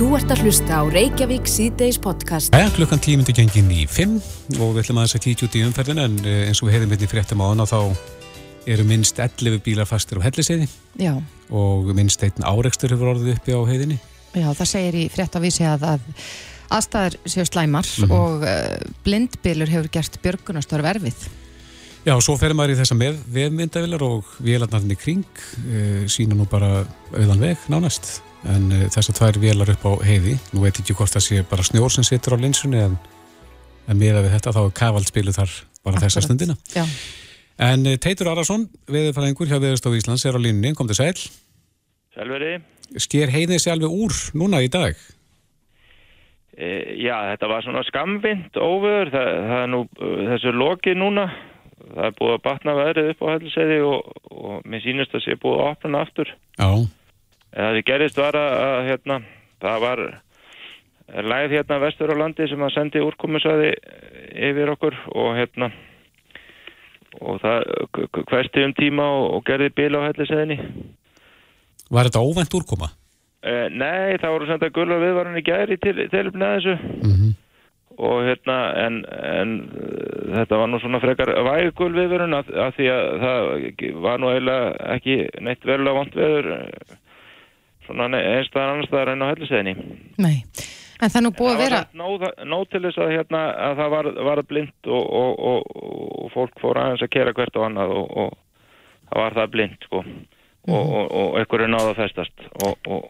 Þú ert að hlusta á Reykjavík síðdeis podcast. Æja, klukkan tímindi gengin í 5 og við ætlum að þess að kíkja út í umferðin en eh, eins og við hefðum hérna í fréttum á hana þá eru minnst 11 bílar fastir á helliseiði Já, og minnst einn áreikstur hefur orðið uppi á heiðinni. já, það segir í fréttavísi að, að aðstæður séu slæmar Mhm. og uh, blindbylur hefur gert björgunastörf erfið. Já, og svo fer maður í þessa með vefmyndavilar og vélarnarnir í kring uh, sína nú bara auðan veg nánast en uh, þessar tvær vélar upp á heiði nú veit ég ekki hvort það sé bara snjór sem situr á linsunni en, en miða við þetta þá er kavaldspilu þar bara þessa stundina. Já, En uh, Teitur Arason, veðurfæðingur hjá Veðurstof Íslands er á línni, kom til sæl Selveri, sker heiðið sér alveg úr núna í dag? E, já þetta var svona skamvind óveður, það, það er nú þessu loki núna, það er búið að batna veðrið upp á helliseiði og, og mér sýnist að sé búið að opna aftur. Já, Það sem gerist var að, að hérna, það var læð hérna vestur á landi sem að sendi úrkomusvæði yfir okkur og hérna og það hversti um tíma og, og gerði bíl á helliseiðinni. var þetta óvænt úrkoma? Uh, nei, það voru senda gulva viðvarun í gæri til, tilöfni að þessu Mm og hérna en, en uh, þetta var nú svona frekar vægul viðverun að, að því að það var nú eiginlega ekki neitt verulega vant viður svona einstæðar annars staðar en á helliseðinni nei. En það er nú búið að vera, nóg, nóg til þess að, hérna, að það var, var blind og, og, og, og fólk fór aðeins að kera hvert og annað og, og það var það blind sko og, og, og einhverju náðu að festast og, og,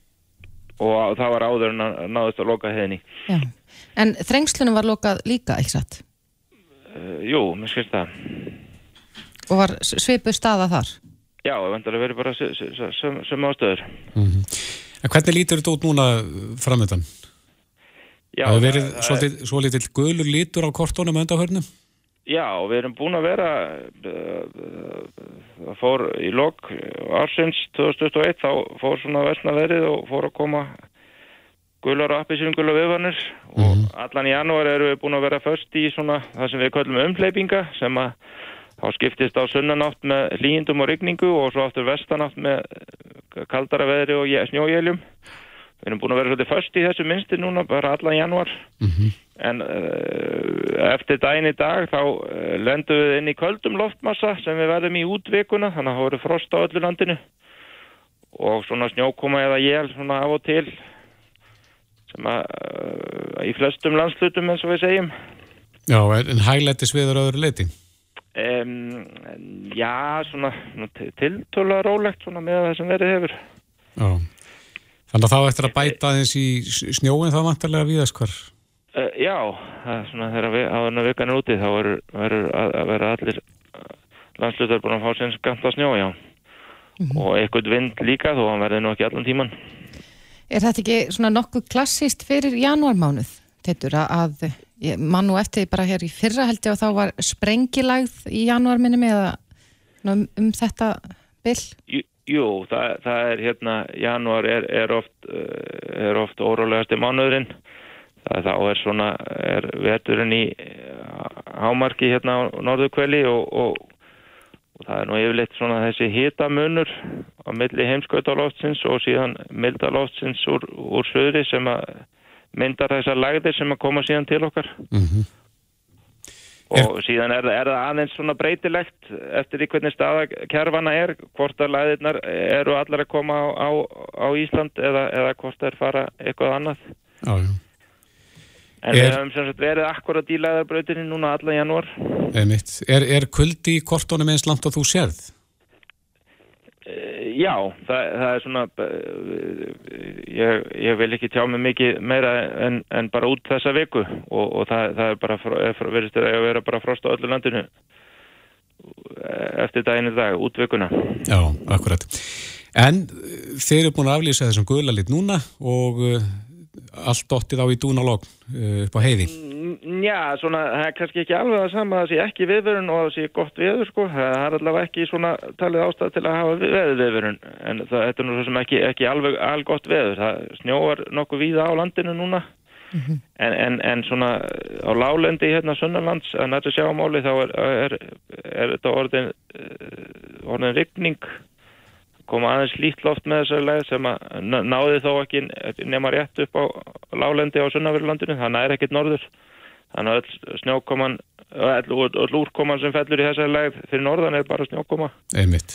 og það var áður en náðist að loka heiðinni já. En þrengslunum var lokað líka, ekki satt? uh, Jú, mér skilst það Og var svipuð staða þar? Já, það vendur að vera bara sem, sem, sem ástöður. En hvernig lítur þetta út núna framöndan? Já, Það hefur verið svolítið, svolítið gulur lítur á kortónum öndahörnum? já, við erum búin að vera, það fór í lok ársins 2021, þá fór svona vestna verið og fór að koma gular og appisýrum gular viðvarnir og allan í janúar erum við búin að vera först í svona það sem við köllum umhleypinga sem að þá skiptist á sunnanátt með hlýjendum og rigningu og svo aftur vestanátt með kaldara veðri og snjójéljum. Við erum búin að vera svolítið först í þessu minnsti núna bara allan janúar en uh, eftir daginn í dag þá uh, lendum við inn í köldum loftmassa sem við verðum í útvikuna þannig að það voru frost á öllu landinu og svona snjókoma eða jél svona af og til sem að uh, í flestum landslutum eins og við segjum Já, en hæglættis viður öðru leiti? Um, já svona tiltöla rólegt svona með það sem verið hefur Já. Þannig að þá eftir að bæta aðeins í snjóin þá vantarlega víðast hvar. Uh, já, það er svona þegar við, áður en að vikan er úti þá verður verður að, að vera allir landslutar búin að fá sinns ganta snjó, já. Og eitthvað vind líka þó hann verði nú ekki allan tíman. Er þetta ekki svona nokkuð klassíst fyrir janúarmánuð, Teitur, að, að ég man nú eftir bara hér í fyrra held ég og þá var sprengilagð í janúarminni með um, um þetta byll? Jú, jú það, það er hérna, janúar er, er oft, uh, er oft órólegasti mánuðurinn. Það, þá er svona, er veturinn í uh, hámarki hérna á norðukveli og, og, og það er nú yfirleitt svona þessi hitamunur á milli heimskautaloftsins og síðan mildaloftsins úr, úr söðri sem að myndar þessar lagðir sem að koma síðan til okkar. Mm Og síðan er, er það aðeins svona breytilegt eftir því hvernig staða kjærfana er, hvort að læðirnar eru allar að koma á, á, á Ísland eða, eða hvort það er fara eitthvað annað. Já, já. En Er- við höfum sem sagt verið akkurat í læðarbrautinni núna alla janúar. Er, er kuldi í kortónum eins langt og þú sérð? Eh, Já, það, það er svona, eh, ég, ég vil ekki tjá mig mikið meira en, en bara út þessa viku og, og það, það er bara, er, fro- virðist að vera bara frost á öllu landinu eh, eftir daginn í dag, út vikuna. Já, akkurat. En þeir eru búin að aflýsa þessum guðla lit núna og allt dottið á í dúnalogn uh, upp á heiði. Mm, Já, svona, það er kannski ekki alveg það sama að það sé ekki viðvörun og það sé gott viður, sko. Það er allavega ekki svona talið ástæð til að hafa veður viðvörun, en það, þetta er nú svo sem ekki, ekki alveg algott veður. Það snjóar nokkuð víða á landinu núna, en, en, en svona á lálendi hérna Sunnalands, að nættu sjámáli, þá er, er, er þetta orðin, eh, orðin rigning, kom aðeins lít loft með þessari leið sem að ná- náði þó ekki nema rétt upp á lálendi á Sunnaverilandinu, þannig er ekkert norður. Þannig að öll snjókoman, öll úrkoman sem fellur í þessari leið fyrir norðan er bara snjókoma. einmitt.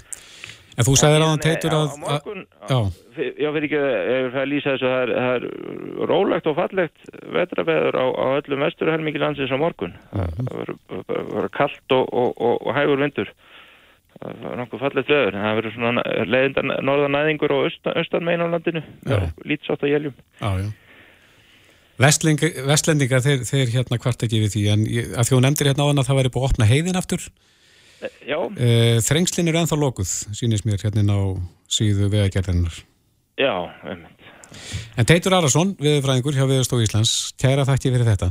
En þú sagðir á hann Nei, teitur að... á morgun, Já, Fyr- Já, fyrir ekki, ef það lýsa þessu, það er, það er rólegt og fallegt vetraveður á, á öllum vesturhelmingi landsins á morgun. Það það verður kallt og, og, og, og hægur vindur. Nokkuð fallegt veður. en Það verður svona leiðindan norðanæðingur og austan, austan megin á landinu. Lítsátt á jéljum. já, já. Vestling, vestlendingar, þeir, þeir hérna hvart ekki við því, en að hún nefndir hérna á hann að það væri búið að opna heiðin aftur. Já, E, þrengslin eru ennþá lokuð, sýnist mér hérna á síðu vegagerðarinnar. já, einmitt. En Teitur Arason, viðfræðingur hjá Viðstof Íslands, kæra þakki fyrir þetta.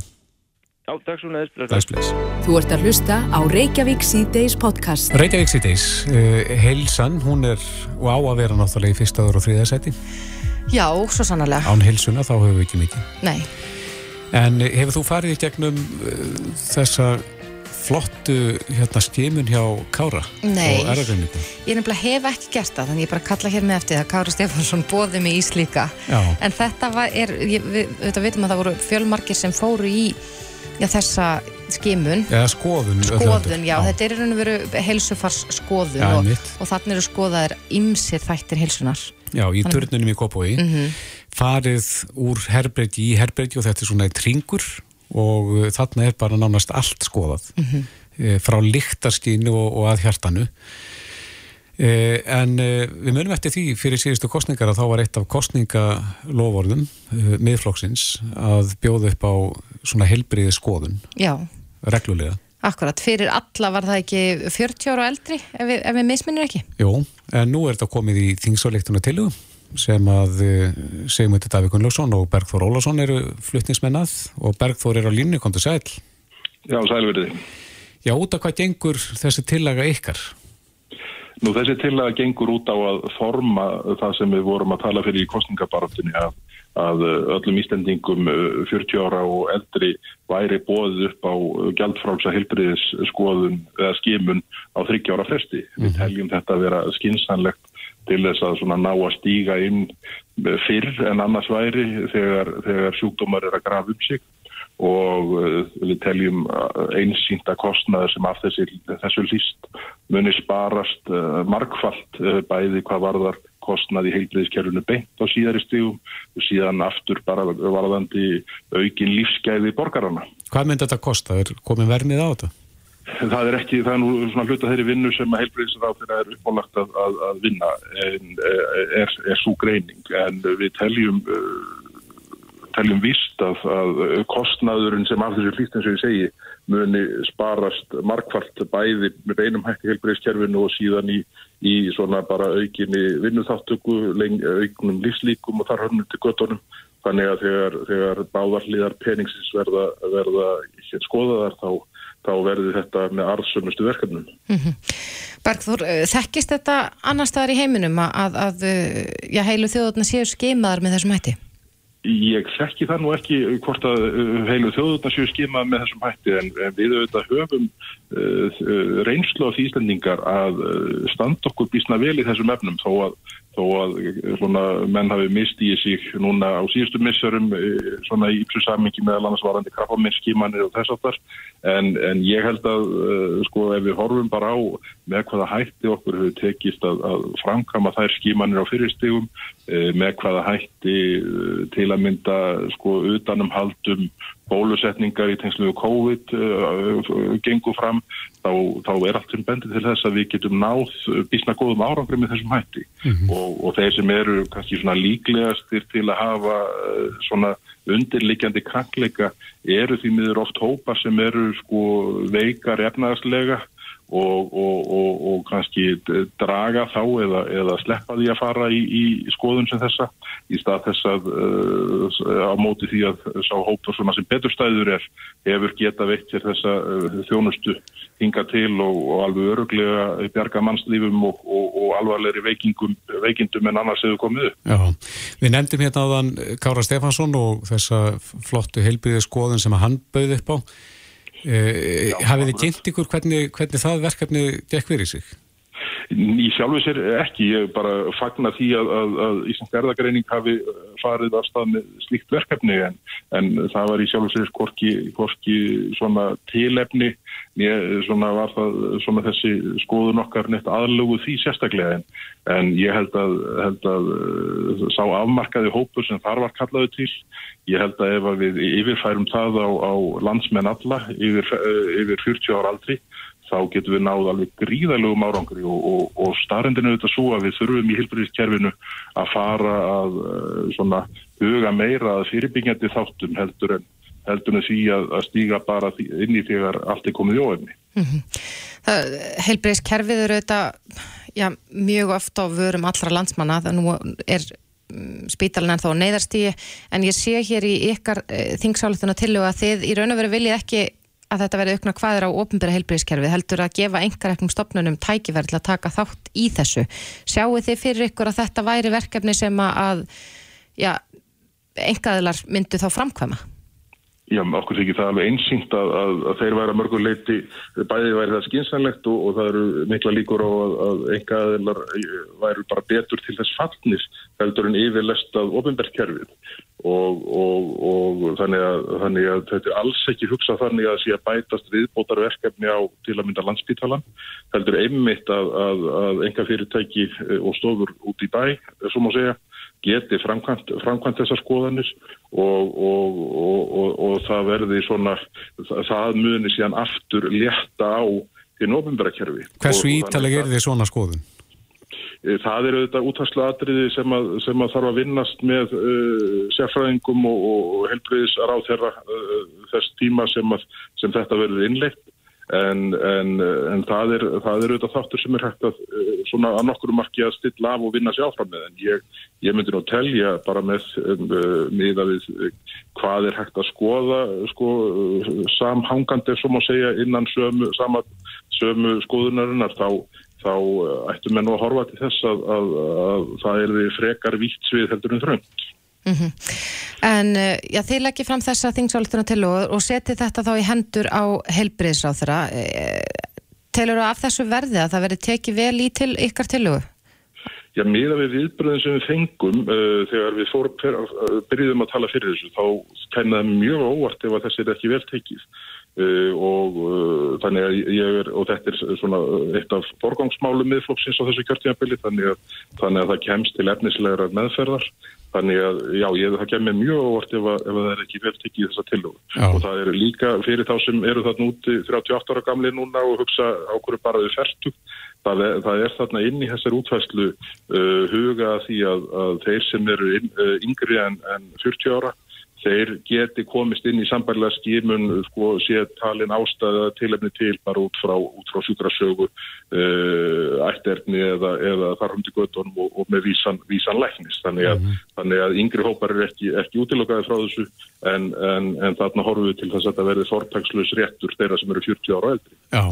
Já, takk svo neðist. Bless, bless. Þú ert að hlusta á Reykjavík síðdeis podcast. Reykjavík síðdeis, uh, heilsan, hún er og á að vera náttúrulega í fyrsta og þriða seti. Já, svo sannarlega. Án heilsuna þá höfum við ekki mikið. Nei, En eh, hefur þú farið í gegnum uh, þessa flottu hérna skimun hjá Kára Nei. ég nefnilega hef ekki gert það, þannig ég bara kalla hér með eftir það Kári Stefánsson bóði mig í slíka. Já, En þetta var, er, ég, við, við vitum að það voru fjölmargir sem fóru í já, þessa skimun. eða skoðun. Skoðun, já, þetta er í raun og veru heilsufars skoðun Já, og, einmitt. og þannig eru skoðaðir ymsir þættir heilsunar. Já, í turnunum í Kópói farið úr herbergi í herbergi og þetta er svona eitt ringur og uh, þarna er bara nánast allt skoðað mm frá lyktarstínu og, og að hjartanu en e, við munum eftir því fyrir síðustu kostningar að þá var eitt af kostningalofórðum e, miðflokksins að bjóða upp á svona helbriði skoðun Já, reglulega. akkurat, fyrir alla var það ekki 40 ára eldri, ef við, ef við misminnir ekki. Jú, en nú er þetta komið í þingsáleiktuna tilu sem að Sigmundur Davík Gunnlaugsson og Bergþór Ólafsson eru flutningsmennað og Bergþór er á línu, kom til sæl. Já, sælverði. Já, út af hvað gengur þessi tillaga ykkar? Nú þessi tillaga gengur út á að forma það sem við vorum að tala fyrir í kostningabaröftunni að, að öllum ístendingum 40 ára og eldri væri bóðið upp á gjaldfrálsa heilbriðis skoðun eða skimun á 30 ára fresti. Við teljum þetta að vera skinsanlegt til þess að svona ná að stíga inn fyrr en annars væri þegar, þegar sjúkdómar er að grafa um sig og uh, við teljum einsýnda kostnaður sem af þessi, þessu líst muni sparast uh, markfalt bæði hvað varðar kostnað í heilbriðiskerfunu beint á síðari stígum og síðan aftur bara varðandi aukin lífsgæði borgarana. Hvað myndi þetta kosta? Er komin vermið á þetta? Það er ekki, það er nú svona hluta þeirri vinnu sem að heilbriðisráðina er uppálagt að, að, að vinna en er, er svo greining en við teljum teljum vist að, að kostnaðurinn sem af þessu hlýst eins og ég segi muni sparast markvart bæði með einum hætti helbreyðskerfinu og síðan í, í svona bara aukinni vinnuþáttöku, aukinum lífslíkum og þar höfnum til göttunum. Þannig að þegar, þegar báðarliðar peningsins verða, verða skoðaðar þá, þá verði þetta með arðsömmustu verkefnum. Mm -hmm. Bergþór, þekkist þetta annar staðar í heiminum að, að já, heilu þjóðurna séu skeimaðar með þessum hætti? Ég þekki það nú ekki hvort að heilu þjóðurna séu skimað með þessum hætti en, við auðvitað höfum uh, reynslu af Íslandingar að standa okkur bísna vel í þessum efnum þó að, þó að svona, menn hafi mistið sig núna á síðustu missurum svona í ykkur samingi meðal annars varandi krabbaminnskimanir og þess aftar en, en ég held að sko ef við horfum bara á með hvaða hætti okkur hefur tekist að, að framkama þær skimanir á fyrirstegum með hvaða hætti til að mynda sko utanum haldum bólusetningar í tengslu COVID uh, gengur fram þá, þá er allt sem bendir til þess að við getum náð bísna góðum árangri með þessum hætti mm -hmm. og, og þeir sem eru kannski svona líklegastir til að hafa uh, svona undirlikjandi krankleika eru því miður oft hópar sem eru sko veikar efnaðslega Og, og, og, og kannski draga þá eða, eða sleppa því að fara í, í skoðun sem þessa í stað þess að uh, á móti því að sá hópar sem betur stæður er hefur geta veitt sér þessa uh, þjónustu hinga til og alveg öruglega bjarga mannslífum og alvarlegri veikingum, veikindum en annars hefur komið upp. Já, við nefndum hérna áðan Kára Stefansson og þessa flottu heilbríði skoðun sem hann bauð upp á hafið þið kynnt ykkur hvernig, hvernig það verkefni gekk fyrir sig? Í sjálfu sér ekki, ég bara fagna því að, að, að Íslandska erðagreining hafi farið af stað með slíkt verkefni en, en það var í sjálfu sér hvorki, hvorki svona tilefni, ég, svona var það svona þessi skoðun okkar neitt aðlugu því sérstaklega en, en ég held að, held að sá afmarkaði hópur sem þar var kallaðu til, ég held að ef við yfirfærum það á, á landsmenn alla yfir, yfir 40 ára aldri þá getum við náð alveg gríðalögum árangri og, og, og starrendinu auðvitað svo að við þurfum í hilbriðiskerfinu að fara að svona huga meira að fyrirbyggjandi þáttum heldur en heldur en því að, að stíga bara inn í þegar allt er komið í óefni. Mm -hmm. Helbriðiskerfið eru auðvitað já, mjög ofta á vörum allra landsmanna það nú er mm, spítalinn en þá neyðarstíi en ég sé hér í ykkar eh, þingsáletuna til og að þið í raun og veru viljið ekki að þetta verði aukna hvaðir á ofinbæra heilbríðiskerfi heldur að gefa einhverjum stopnunum tækiverð til að taka þátt í þessu sjáu þið fyrir ykkur að þetta væri verkefni sem að já, engaðilar myndu þá framkvæma? Já, okkur þykir það alveg einsýnt að, að, að þeir væri að mörguleiti bæði væri það skinsanlegt og, og það eru mikla líkur á að, að engaðilar væri bara betur til þess fallnis heldur en yfirlest að ofinbærkerfið og, og, og þannig, þannig að þetta er alls ekki hugsað þannig að sé að bætast viðbótarverkefni á til að mynda landsbítalan heldur einmitt að enga fyrirtæki og stofur út í bæ, svo má segja geti framkvæmt, framkvæmt þessar skoðanir og, og, og, og það verði svona, það muni síðan aftur létta á til nóbundarakerfi. Hversu ítalega er þið svona skoðun? E, það eru auðvitað útvarslu atriði sem að, sem að þarf að vinnast með uh, sérfræðingum og helbriðis ráð þeirra uh, þess tíma sem, að, sem þetta verður innleitt En, en, en það er auðvitað þáttur sem er hægt að eh, svona að nokkru marki að stilla af og vinna sér áfram með. En ég, ég myndi nú að telja bara með með að við hvað er hægt að skoða sko, samhangandi sem að segja innan sömu, sama, sömu skoðunarinnar þá, þá ættum við nú að horfa til þess að, að, að það er frekar vítt svið heldur en þrönd Mm -hmm. En eh, já, þið leggir fram þessa þingsváltuna til og, og setið þetta þá í hendur á helbriðsráð þeirra. Eh, telur þú af þessu verði að það verði tekið vel í til ykkar tilugu? Já, miða við viðbröðin sem við fengum uh, þegar við fór, fer, uh, byrjuðum að tala fyrir þessu, þá kennaði mjög óvart ef að þessi er ekki vel tekið. Uh, og uh, þannig að ég er og þetta er svona eitt af forgangsmálum miðflokksins á þessu kjörtímabili þannig að, þannig að það kemst til efnislegar meðferðar Þannig að, já, ég, það kemur mjög óvart ef, ef það er ekki vel tekið þessa tilhugum. Og það er líka fyrir þá sem eru þarna úti 38 ára gamli núna og hugsa ákveður bara við færtu. Það, það er þarna inn í þessar útfæslu uh, huga því að, að þeir sem eru inn, uh, yngri en, en 40 ára þeir geti komist inn í sambærlega skimun sko sé talin ástæða tilefni til bara út frá, frá sjúkrasögu uh, ætterni eða, eða þarfum til göttunum og, og með vísan, vísan læknis þannig að, mm -hmm. þannig að yngri hópar er ekki, ekki útilokkaði frá þessu en, en, en þarna horfum við til þess að þetta verði þortagslös réttur þeirra sem eru 40 ára eldri. Já.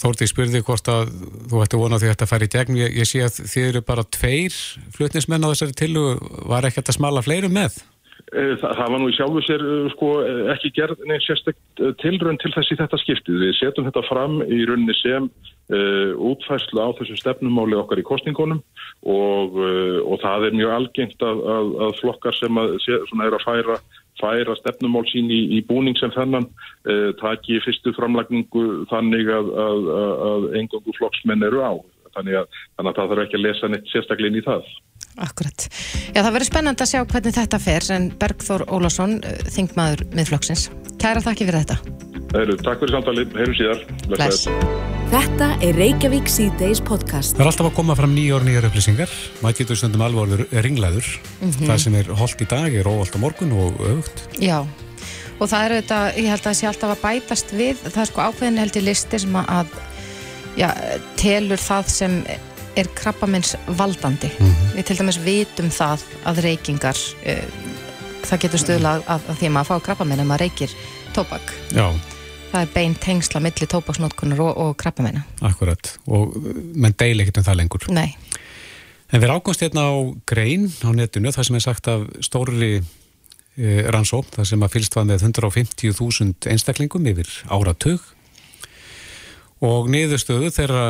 Þórti, ég spurði hvort að þú ætti að vona því að þetta fær í gegn. Ég, ég sé að þið eru bara tveir flutnismenn á þessari tillu. Var ekki þetta smala fleirum með? Eh, það, það var nú í sjálfu sér eh, sko, eh, ekki gerð neins sérstækt tilrönd til þess í þetta skiptið. Við setjum þetta fram í rauninni sem uh, útfæslu á þessu stefnumáli okkar í kostningunum og, uh, og það er mjög algengt að, að, að flokkar sem að, er að færa, færa stefnumál sín í, í búning sem þennan uh, taki fyrstu framlagningu þannig að engangu flokksmenn eru á. Þannig að, þannig að það þarf ekki að lesa neitt sérstaklega inn í það. Akkurat. Já, það verður spennand að sjá hvernig þetta fer en Bergþór Ólásson, eh, þingmaður miðflokksins. Kæra þakki fyrir þetta. Heiru, takk fyrir samtalið. Heyrum síðar. Bless. Þetta er Reykjavík C-Days podcast. Það er alltaf að koma fram nýjórn nýjar upplýsingar. Maður getur stundum alvorður ringlaður. Mm -hmm. Það sem er holdt í dag er óvalt á morgun og aukt. Já, og það er þetta, ég held að það sé alltaf að bætast við. Það er sko ákveðin held í listi sem að já, telur það sem er krabbamins valdandi. Mm -hmm. við til dæmis vitum það að reykingar uh, það getur stöðla að, að því að maður fá krabbaminn ef maður reykir tóbak. Já. það er bein tengsla millir tóbaksnótkunar og, og krabbamina Akkurat, og menn deil ekkert um það lengur. Nei. En við ákomst hérna á grein á netinu það sem er sagt af stórri eh, rannsók, það sem að fylst var með 150.000 einstaklingum yfir áratug og niðurstöðu þeirra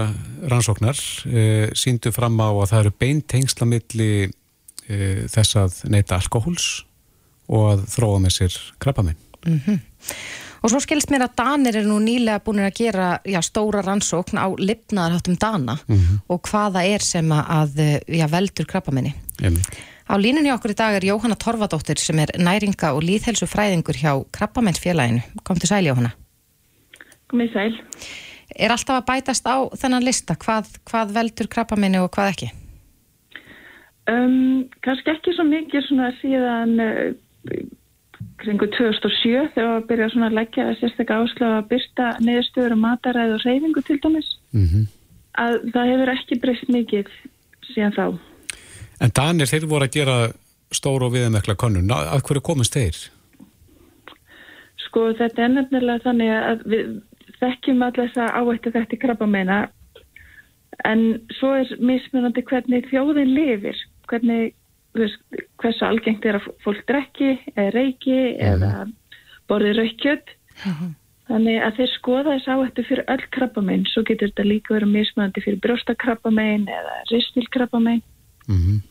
rannsóknar e, síndu fram á að það eru beintengsla milli e, þess að neyta alkohóls og að þróa með sér krabbaminn. Mm -hmm. Og svo skilst mér að Danir er nú nýlega búin að gera já, stóra rannsókn á lipnaðarháttum Dana mm -hmm. og hvaða er sem að já, veldur krabbamenni. Jemi. Á línunni okkur í dag er Jóhanna Torfadóttir sem er næringa og líðhelsu fræðingur hjá krabbamennsfélaginu. Kom til sæl Jóhanna. Komið sæl. Er alltaf að bætast á þennan lista hvað, hvað veldur krabbamenni og hvað ekki? Um, kannski ekki svo mikið svona síðan uh, kringu 2007 þegar við byrjaðum að leggja sérstaklega áslá að byrsta neðurstöður og mataræð og reyfingu til dæmis mm -hmm. að það hefur ekki breyst mikið síðan þá En Danir, þeir voru að gera stóru og viðmekla konun, af hverju komist þeir? Sko þetta er nefnilega þannig að við þekkjum allir þess að áættu þetta í krabba meina en svo er mismunandi hvernig þjóðin lifir, hvernig veist, hversu algengt er að fólk drekki eða reiki mm. eða borði raukjöld mm. þannig að þeir skoða þess áhættu fyrir öll krabbamein svo getur þetta líka verið mismöðandi fyrir brjóstakrabbamein eða ristilkrabbamein mm.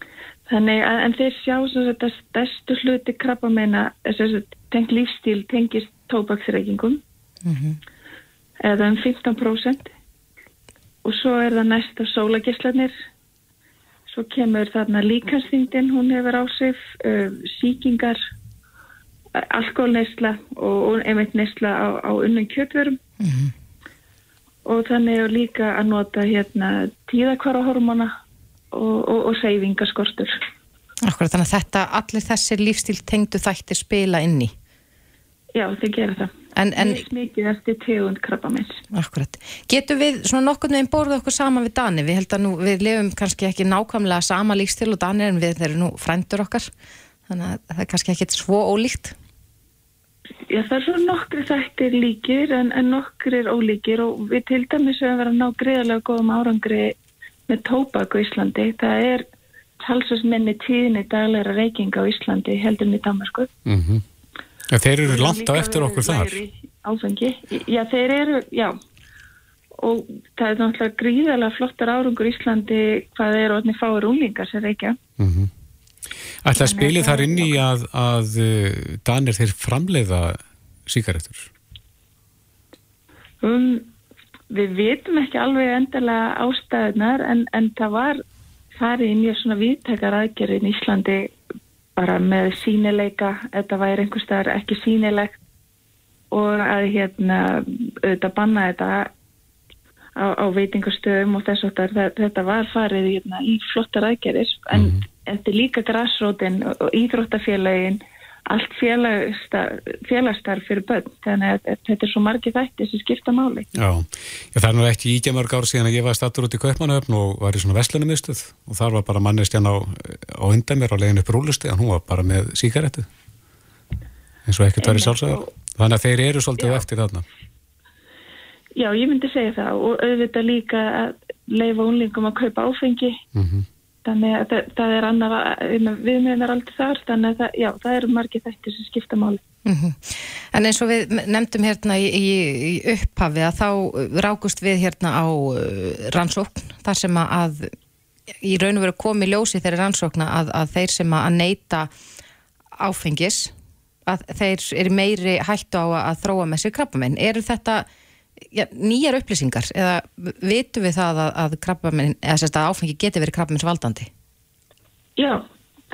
þannig að en þeir sjá sem þetta stærstu hluti krabbameina tengt lífstíl tengist tóbaksreikingum -hmm. Eða um 15% og svo er það næsta sólagislanir Svo kemur þarna líkansþyngdin, hún hefur ásif, uh, síkingar, alkoholneisla og, einmitt neisla á, á unnum kjötverum. Mm -hmm. Og þannig er líka að nota hérna tíðakvarahormona og, og, og seyfingaskortur. Akkurat, þannig að þetta, allir þessir lífstíl tengdu þættir spila inn í? Já, þeir gera það. En, en, mikið eftir tegund krabbamins. Akkurat. Getur við svona nokkur nefn borðið okkur sama við Dani? Við held að nú, við lefum kannski ekki nákvæmlega sama líkstil og Dani en við erum nú frændur okkar. Þannig að það er kannski ekki svo ólíkt. Já, það er svona nokkri þættir líkir en, en nokkri er ólíkir og við til dæmis höfum verið að ná greiðarlega góðum árangri með tóbak á Íslandi. Það er halsasmenni tíðinni dagleira reykinga á Íslandi heldur með Danmarku. Mhm. Mm Ja, þeir eru langt á eftir okkur þar. Áfengi. Já, þeir eru, já. Og það er náttúrulega gríðarlega flottar árangur í Íslandi hvað eru orðinni fáir úlingar sem reykja. Mm -hmm. Ætla að spili þar inn í að, að uh, Danir þeir framleiða síkaretur? Um, við vitum ekki alveg endilega ástæðunar en, en það var farið í svona viðtekar aðgerðin í Íslandi bara með sínileika, þetta væri einhvers staðar ekki sínilegt og að hérna auðvitað banna þetta á, á veitingastöðum og þess að þetta var farið hérna, í flottar aðgerir en mm -hmm. þetta er líka græsrótin og íþróttafélagin allt félagstarf fyrir börn. Þannig að þetta er svo margi þætti sem skipta máli. Já, ég er nú ekki íkja mörg ár síðan að ég var stattur út í Kaupmannöfn og var í svona vestlunumustuð og þar var bara mannestjan á, á undan mér á legin upp rúlusti og hún var bara með síkaretu eins og ekkert var í sálsögur þannig að þeir eru svolítið Já. eftir þarna. Já, ég myndi segja það. Og auðvitað líka að leifa unlingum að kaupa áfengi. Mm -hmm þannig að það, það er annar viðmiðunar aldrei þar þannig að það, já, það eru margir þættir sem skipta máli mm -hmm. En eins og við nefndum hérna í, í, í upphafi að þá rákust við hérna á uh, rannsókn þar sem að í raun og veru komi ljósi þeirri rannsókna að, að þeir sem að neyta áfengis að þeir eru meiri hættu á að þróa með sér krabbamenn. Eru þetta ja, nýjar upplýsingar eða vitum við það að, að krabbamenn, eða sérst að áfengi geti verið krabbamenns valdandi? Já,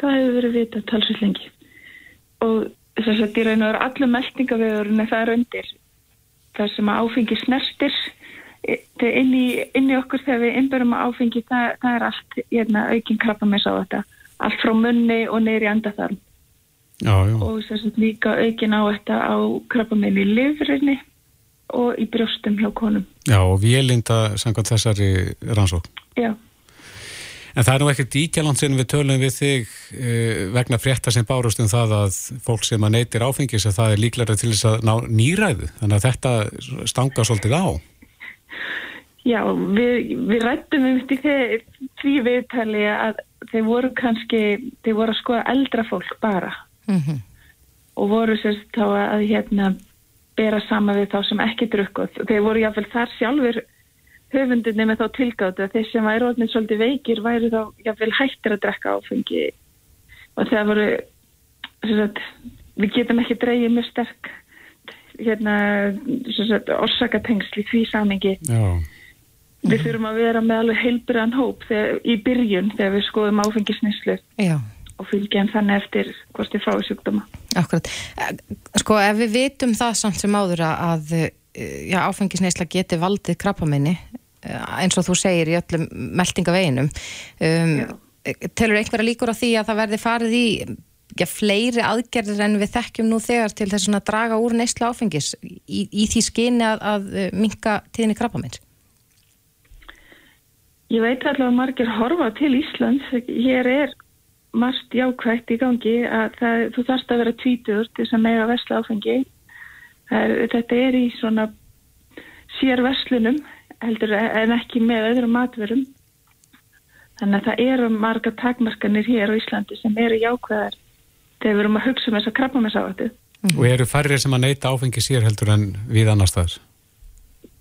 það hefur verið vitað talsveit lengi. Og þess að í raun og veru allir meldingaveðurinn er það undir. Þar sem að áfengi snerstir e, inn í, inn í okkur þegar við innbörum að áfengi það, það er allt hérna, aukinn krabbamenns á þetta. Allt frá munni og neyri andatharm og þess að líka aukinn á þetta á krabbamenn í livrinni og í brjóstum hjá konum. Já, og vélinda samkvæmt þessari rannsók. Já. En það er nú ekkert íkjaland sem við tölum við þig eh, vegna frétta sem bárust um það að fólk sem að neytir áfengis að það er líklega til þess að ná nýræðu. Þannig að þetta stanga svolítið á. Já, við, við rættum um því viðtali að þeir voru kannski, þeir voru að skoða eldra fólk bara. Mm -hmm. Og voru sérst þá að hérna bera sama við þá sem ekki drukkuð. Þeir voru jáfnveil þar sjálfur höfundinni með þá tilgáttu að þeir sem væri orðin svolítið veikir væri þá jáfnvel hættir að drekka áfengi. Og það voru sagt, við getum ekki dreyið mjög sterk hérna sagt, orsakatengsl í því samingi Já, við þurfum að vera með alveg heilbriðan hóp þegar, í byrjun þegar við skoðum áfengisnislu Já, og fylgjum þannig eftir hvort þið fái sjúkdóma akkurat. Eh, Sko, ef við vitum það samt sem áður að- eh, já, áfengisneisla geti valdið krabbaminni eins og þú segir í öllum meldingaveginum um, telur einhverja líkur á því að það verði farið í já, fleiri aðgerðir en við þekkjum nú þegar til þess að draga úr neysla áfengis í, í því skyni að, að minka tíðinni krabbamins Ég veit allavega margir horfa til Íslands. Hér er margt jákvægt í gangi að það, þú þarfst að vera tvítur til þess að mega vesla áfengi. Er, þetta er í svona sér veslunum heldur en ekki með öðrum matverum. Þannig að það eru marga takmarkanir hér á Íslandi sem eru jákvæðar þegar við erum að hugsa um þess að krabba með sávættu. og eru færri sem að neyta áfengi sér heldur en við annar staðar?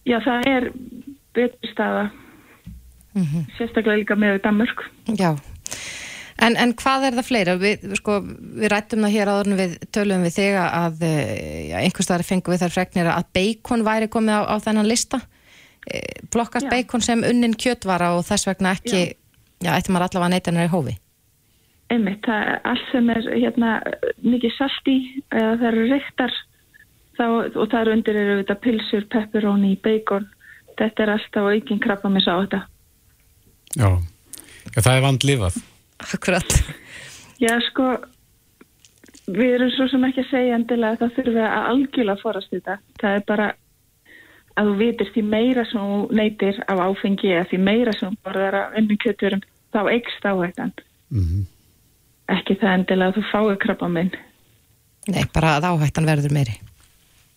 Já, það er betur staða, sérstaklega líka með Danmörk. Já, en, en hvað er það fleira? Við, sko, við rættum það hér áður en við tölum við þig að já, einhverstaðar fengum við þar fregnir að bacon væri komið á, á þennan lista Eh, blokkast Já. bacon sem unnin kjötvara og þess vegna ekki já, ætti maður allavega að neyta hennar í hófi Einmitt, það er allt sem er hérna, mikið salt í, eða það eru reyktar þá, og það eru undir eru þetta pilsur, pepperoni, bacon, þetta er alltaf aukinn krabba með sá þetta. Já, Já það er vand lifað. Akkurat Já, sko, við erum svo sem ekki að segja endilega að það þurfi að algjörlega forast þetta. Það er bara að þú vitir því meira sem þú neytir af áfengi eða því meira sem þú borðar af unnum kjöturum, þá eikst áhættan. Mm Ekki það endilega að þú fái krabba minn. Nei, bara að áhættan verður meiri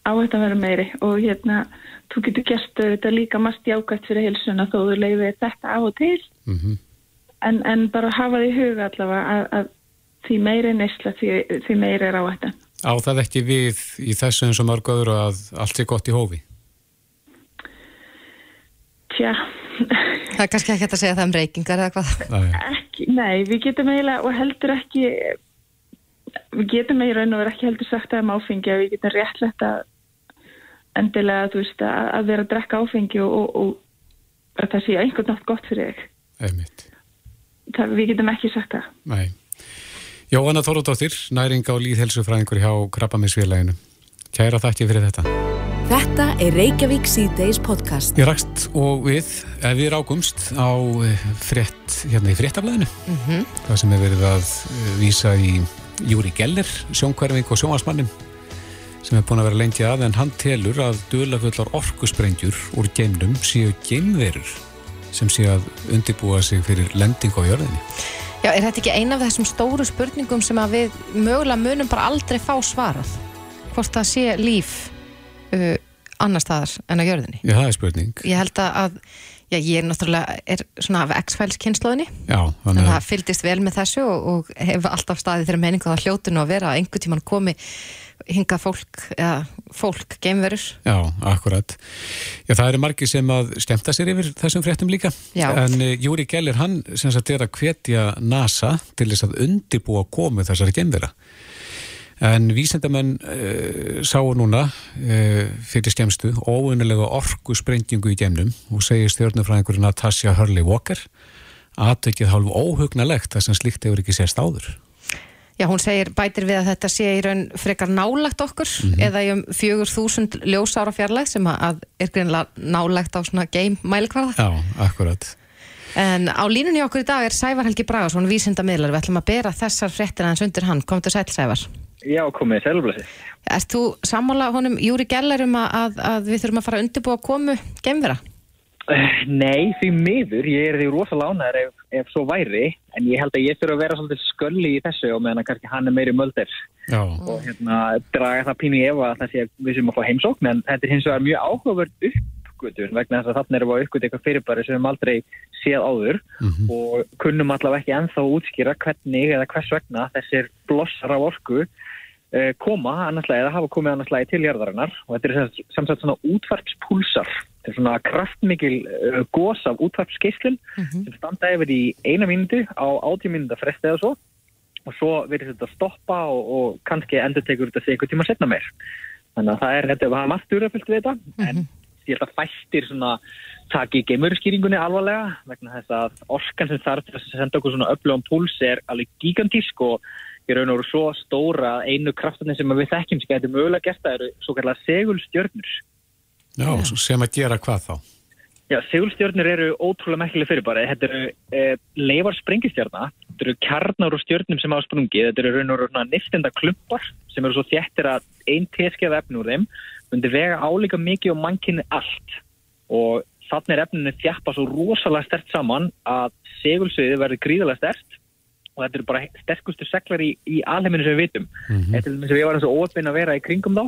áhættan verður meiri og hérna þú getur gert þetta líka margt jákvæmt fyrir hilsuna þó þú leiðir þetta af og til -hmm. En, en bara hafa því í huga allavega að, að því meiri neysla því, því meiri er áhættan Á það ekki við í þessu eins og mörg öðru að allt er gott í hófi? Tja, Það er kannski ekki hægt að segja það um reykingar eða hvað Nei. ekki, nei, við getum eiginlega og heldur ekki við getum eiginlega raun og verið ekki heldur sagt að um áfengi að við getum réttlegt að endilega, þú veist, að, að vera að drekka áfengi og, og, og að það sé einhvern nátt gott fyrir þig. Einmitt. Það, við getum ekki sagt það. Nei. Jóhanna Þorðardóttir, næringa og líðhelsufræðingur hjá Krabbaminsfélaginu. Kæra þakki fyrir þetta. Þetta er Reykjavík C-Days podcast. Ég rakst og við, ef við rákumst á eh, frétt, hérna í fréttablaðinu. mm Það sem er verið að eh, vísa í Júri Geller, sjónkverfing og sjónvarsmannin sem er búin að vera lengi að en hann telur að dölafullar orkusprengjur úr geimnum séu geimverur sem séu að undibúa sig fyrir lending á jörðinni. Já, er þetta ekki eina af þessum stóru spurningum sem að við mögulega munum bara aldrei fá svarað? Hvort það sé líf uh, annar staðar en á jörðinni? Já, það er spurning. Ég held að, já, ég er náttúrulega er svona af X-Files kynnslóðinni Já, þannig að það fylgdist vel með þessu og, og hef alltaf staðið þeirra meiningu að hljótinu að vera að einhver tíman komi hinga fólk, eða fólk, geimverur. Já, akkurat. Já, það eru margir sem að skemmta sér yfir þessum fréttum líka. Já. En uh, Júri Geller, hann sem sagt er að hvetja NASA til þess að undibúa komu þessari geimvera. En vísendamenn uh, sáu núna uh, fyrir skemmstu óunilega orku sprengingu í geimnum og segir stjórnufræðingurinn Natasja Hurley Walker aðtökið hálfu óhugnalegt þar sem slíkt hefur ekki sést áður. Já, hún segir bætir við að þetta sé í raun frekar nálagt okkur eða í um 4000 ljósára fjarlæg sem að- er greinlega nálagt á svona game mælikvarða. Já, akkurat. En á línunni okkur í dag er Sævar Helgi Bragarsson, vísindamiðlar. Við ætlum að bera þessar fréttir hans undir hann. Komdu sæl, Sævar. Já, komið sælblasi. Erst þú sammála honum Júri Geller um að, að, við þurfum að fara að undirbúa komu geimvera? Nei, því miður, ég er því rosalega ánæður ef, ef svo væri, en ég held að ég þurfa að vera svolítið skölli í þessu og meðan kannski hann er meiri mölder. Já, og hérna draga það pínu í efa sé að við sem að fá heimsókn, en þetta er hins vegar mjög áhugavörd uppgötun vegna þess að þarna erum við að uppgötu eitthvað fyrirbæri sem við höfum aldrei séð áður. Mhm. og kunnum allavega ekki ennþá útskýra hvernig eða hvers vegna þessir blossar af orku koma annarslægi eða hafa komið annarslægi til jarðarinnar og þetta er sem sagt svona útvarpspúlsar. Þetta er svona kraftmikil uh, gós af útvarpskeislun sem standa yfir í eina mínutu á átíu mínuta fresti eða svo. Og svo verður þetta stoppa og, og kannski endur tekur þetta sig eitthvað tíma setna meir. Þannig að það er þetta, það er margt durafyllt við þetta en ég held að fæstir svona taki geimurskýringunni alvarlega vegna þess að orkan sem þarf til að senda okkur svona öflugum púls er alveg gigantísk og ég raun og veru svo stóra að einu kraftarnir sem við þekkjum sem getur mögulega gert það eru svo kallar segulstjörnur. Já, sem að gera hvað þá? Já, segulstjörnur eru ótrúlega merkileg fyrirbæri. Þetta eru e, leifar sprengistjörna, þetta eru kjarnar og stjörnum sem hafa sprungið, þetta eru raun og raun niftenda klumpar sem eru svo þjættir að einn teskjað efn úr þeim myndi vega álíka mikið og mannkynni allt. Og þannig er efninu þjappa svo rosalega stert saman að segulsviði verður gríðalega stert og þetta eru bara sterkustu seglar í, í alheiminu sem við vitum. Mm -hmm. Þetta er sem við varum svo óöfinn að vera í kringum þá,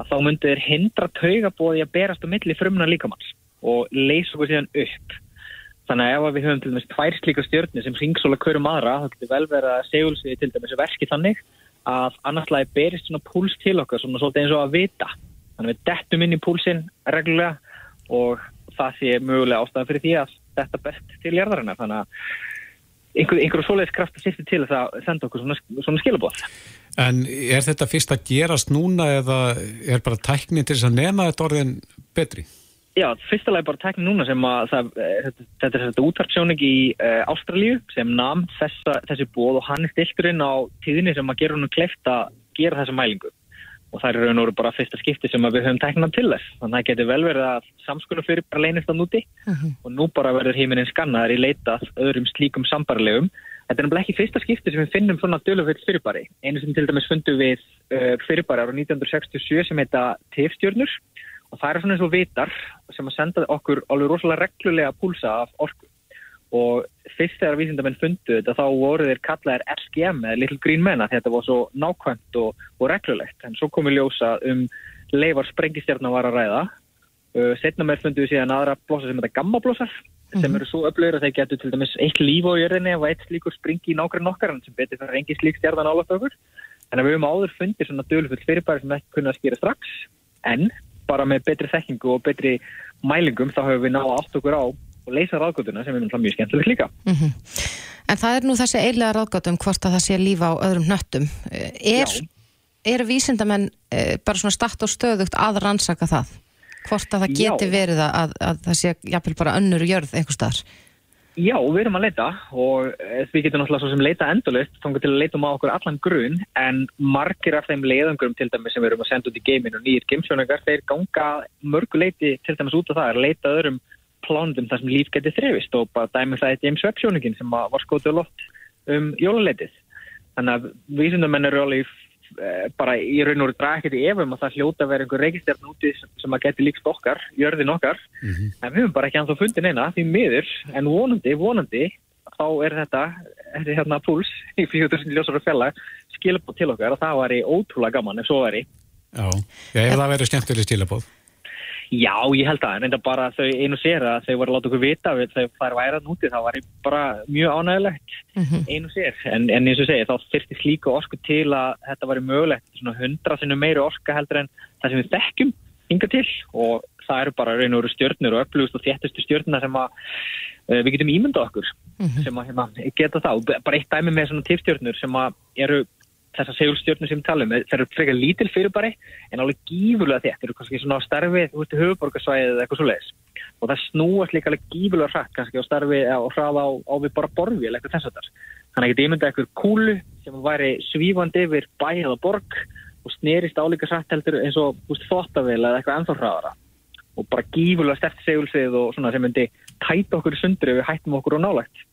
að þá myndi þeir hindra taugabóði að berast á milli frumna líkamanns og leysa okkur síðan upp. Þannig að ef við höfum til dæmis tvær slíka stjórnir sem ringsóla hverjum aðra, þá getur vel verið að segulsviði til dæmis verki þannig að annarslægi berist svona púls til okkar, svona svolítið eins og að vita. Þannig að við dettum inn í púlsinn reglulega og það sé mögulega ástæðan fyrir því að þetta best til jarðarinnar. Þannig að einhver, einhverju svoleiðis kraft að sýtti til að senda okkur svona, svona skilabóð. En er þetta fyrst að gerast núna eða er bara tæknin til þess að nema þetta orðin betri? Já, fyrstulega bara tæknin núna sem að það, þetta er þetta útvartsjóning í uh, Ástralíu sem nam þessa, þessi bóð og hann er stilturinn á tíðinni sem að gera húnum kleift að gera þessa mælingu og það er raun og veru bara fyrsta skipti sem við höfum tæknað til þess. Þannig að það getur vel verið að samskunum fyrir bara leynist á núti uh -huh. og nú bara verður heiminn skannaðar í leitað öðrum slíkum sambarlegum. Þetta er náttúrulega ekki fyrsta skipti sem við finnum svona dölufull fyrirbæri. Einu sem til dæmis fundum við uh, fyrirbæri ára 1967 sem heita TF-stjörnur og það er svona eins og vitar sem að senda okkur alveg rosalega reglulega púlsa af orku og fyrst þegar vísindamenn fundu þetta þá voru þeir kallaðir SGM eða Little Green Men að þetta var svo nákvæmt og, og reglulegt. En svo komi ljósa um leifar sprengistjarnar var að ræða. Uh, setna með fundu við síðan aðra blossa sem þetta gammablossar mm -hmm. sem eru svo öflögur að þeir getur til dæmis eitt líf á jörðinni og eitt slíkur springi í nákvæmlega nokkar sem betur fyrir engi slík stjarnan álagt okkur. En við höfum áður fundið svona dölfull fyrirbæri sem ekki kunna að skýra strax. En bara með betri þekkingu og betri mælingum þá höfum við náða átt okkur á og leysa ráðgötuna sem er mjög skemmtilegt líka. Mm -hmm. En það er nú þessi eiginlega ráðgötum hvort að það sé lífa á öðrum nöttum. Er, er vísindamenn bara svona statt og stöðugt að rannsaka það? Hvort að það geti Já. verið að, að það sé jafnvel bara önnur jörð einhver staðar? Já, við erum að leita og við getum náttúrulega svo sem leita endurlust þá til að leitum á okkur allan grunn en margir af þeim leiðangurum til dæmis sem við erum að senda út í geiminu og nýjir geimsjónungar þeir ganga mörgu leiti til dæmis út af það að leita öðrum plánundum þar sem líf getið þrefist og bara dæmi það eitt James Webb sjóningin sem var skótið lótt um jóluleitið. Þannig að vísundamenn eru alveg e, bara í raun og drækit í efum að það hljóta að vera einhver reykistjarn úti sem að geti líkst okkar, jörðin okkar, mm -hmm. en við höfum bara ekki anþá fundin eina því miður, en vonandi, vonandi, þá er þetta, þetta hérna púls í 4000 ljósar og fjallag skilabóð til okkar og það var í ótrúlega gaman ef svo væri. Já, ég hef það verið skemmtileg skilabóð. Já, ég held að, en þetta bara þau einu sér að þau voru að láta okkur vita þegar það er værað núti, þá var ég bara mjög ánægilegt mm -hmm. einu sér en, en eins og segi, þá þurfti slíka orku til að þetta var mögulegt, svona hundra sinnum meiri orka heldur en það sem við þekkjum hinga til og það eru bara raun og veru stjórnur og upplugust og þéttustu stjórnuna sem að uh, við getum ímynda okkur mm -hmm. sem að hérna, geta þá, bara eitt dæmi með svona tipstjórnur sem að eru þessar segulstjórnum sem við talum, það eru frekar lítil fyrirbæri en alveg gífurlega þétt, það eru kannski svona á starfi, þú veist, höfuborgarsvæðið eða eitthvað svo leiðis og það snúast líka alveg gífurlega hratt kannski á starfi og hraða á, á við bara borfi eða eitthvað þess að þar. Þannig að ég geti ímyndað eitthvað kúlu sem væri svífandi yfir bæ eða borg og snerist álíka hratt heldur eins og þóttavel eða eitthvað ennþá hraðara og bara gífurlega stert segulsvið og svona sem myndi tæta okkur í sundri við hættum okkur og nálægt.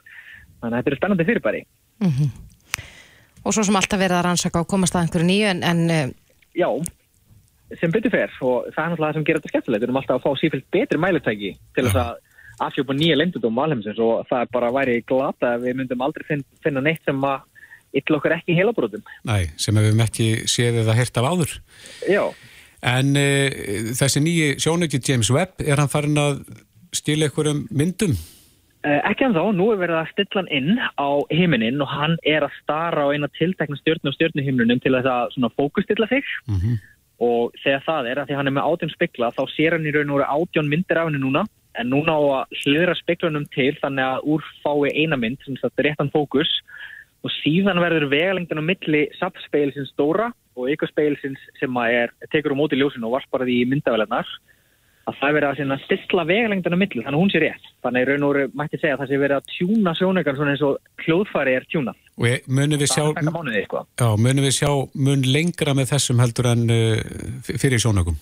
Þannig að þetta eru spennandi fyrirbæri. Mm -hmm og svo sem alltaf verið að rannsaka og komast að einhverju nýju en, en eh, Já, sem betur fer og það er náttúrulega það sem gerir þetta skemmtilegt. Við erum alltaf að fá sífilt betri mælutæki til þess að afhjópa nýja lendudóm alheimsins og það er bara að væri glata að við myndum aldrei finn, finna neitt sem að yll okkur ekki í heilabrótum Nei, sem við hefum ekki séð eða hert af áður. Já. En uh, þessi nýji sjónöki James Webb, er hann farin að stila einhverjum myndum ekki en þá, nú er verið að stilla hann inn á heiminin og hann er að stara á eina tiltekna stjórn og stjórnuhimnunum til að svona fókustilla sig. Mhm. og þegar það er að því hann er með átjón spekla þá sér hann í raun og átjón myndir af henni núna. En núna á að hlýðra speklunum til þannig að úr fái eina mynd sem sagt réttan fókus. Og síðan verður vegalengdin á milli sapspeilsins stóra og ykkurspeilsins sem er, tekur á móti ljósinu og varpar því í myndavelarnar að það er verið að sinna stilla vegalengdin á milli þannig að hún sé rétt. Þannig að raun og veru mætti segja að það sé verið að tjúna sjónaukan svona eins og hljóðfæri er tjúnað. Og munum við sko. já, munum við sjá mun lengra með þessum heldur en uh, fyrir sjónökum?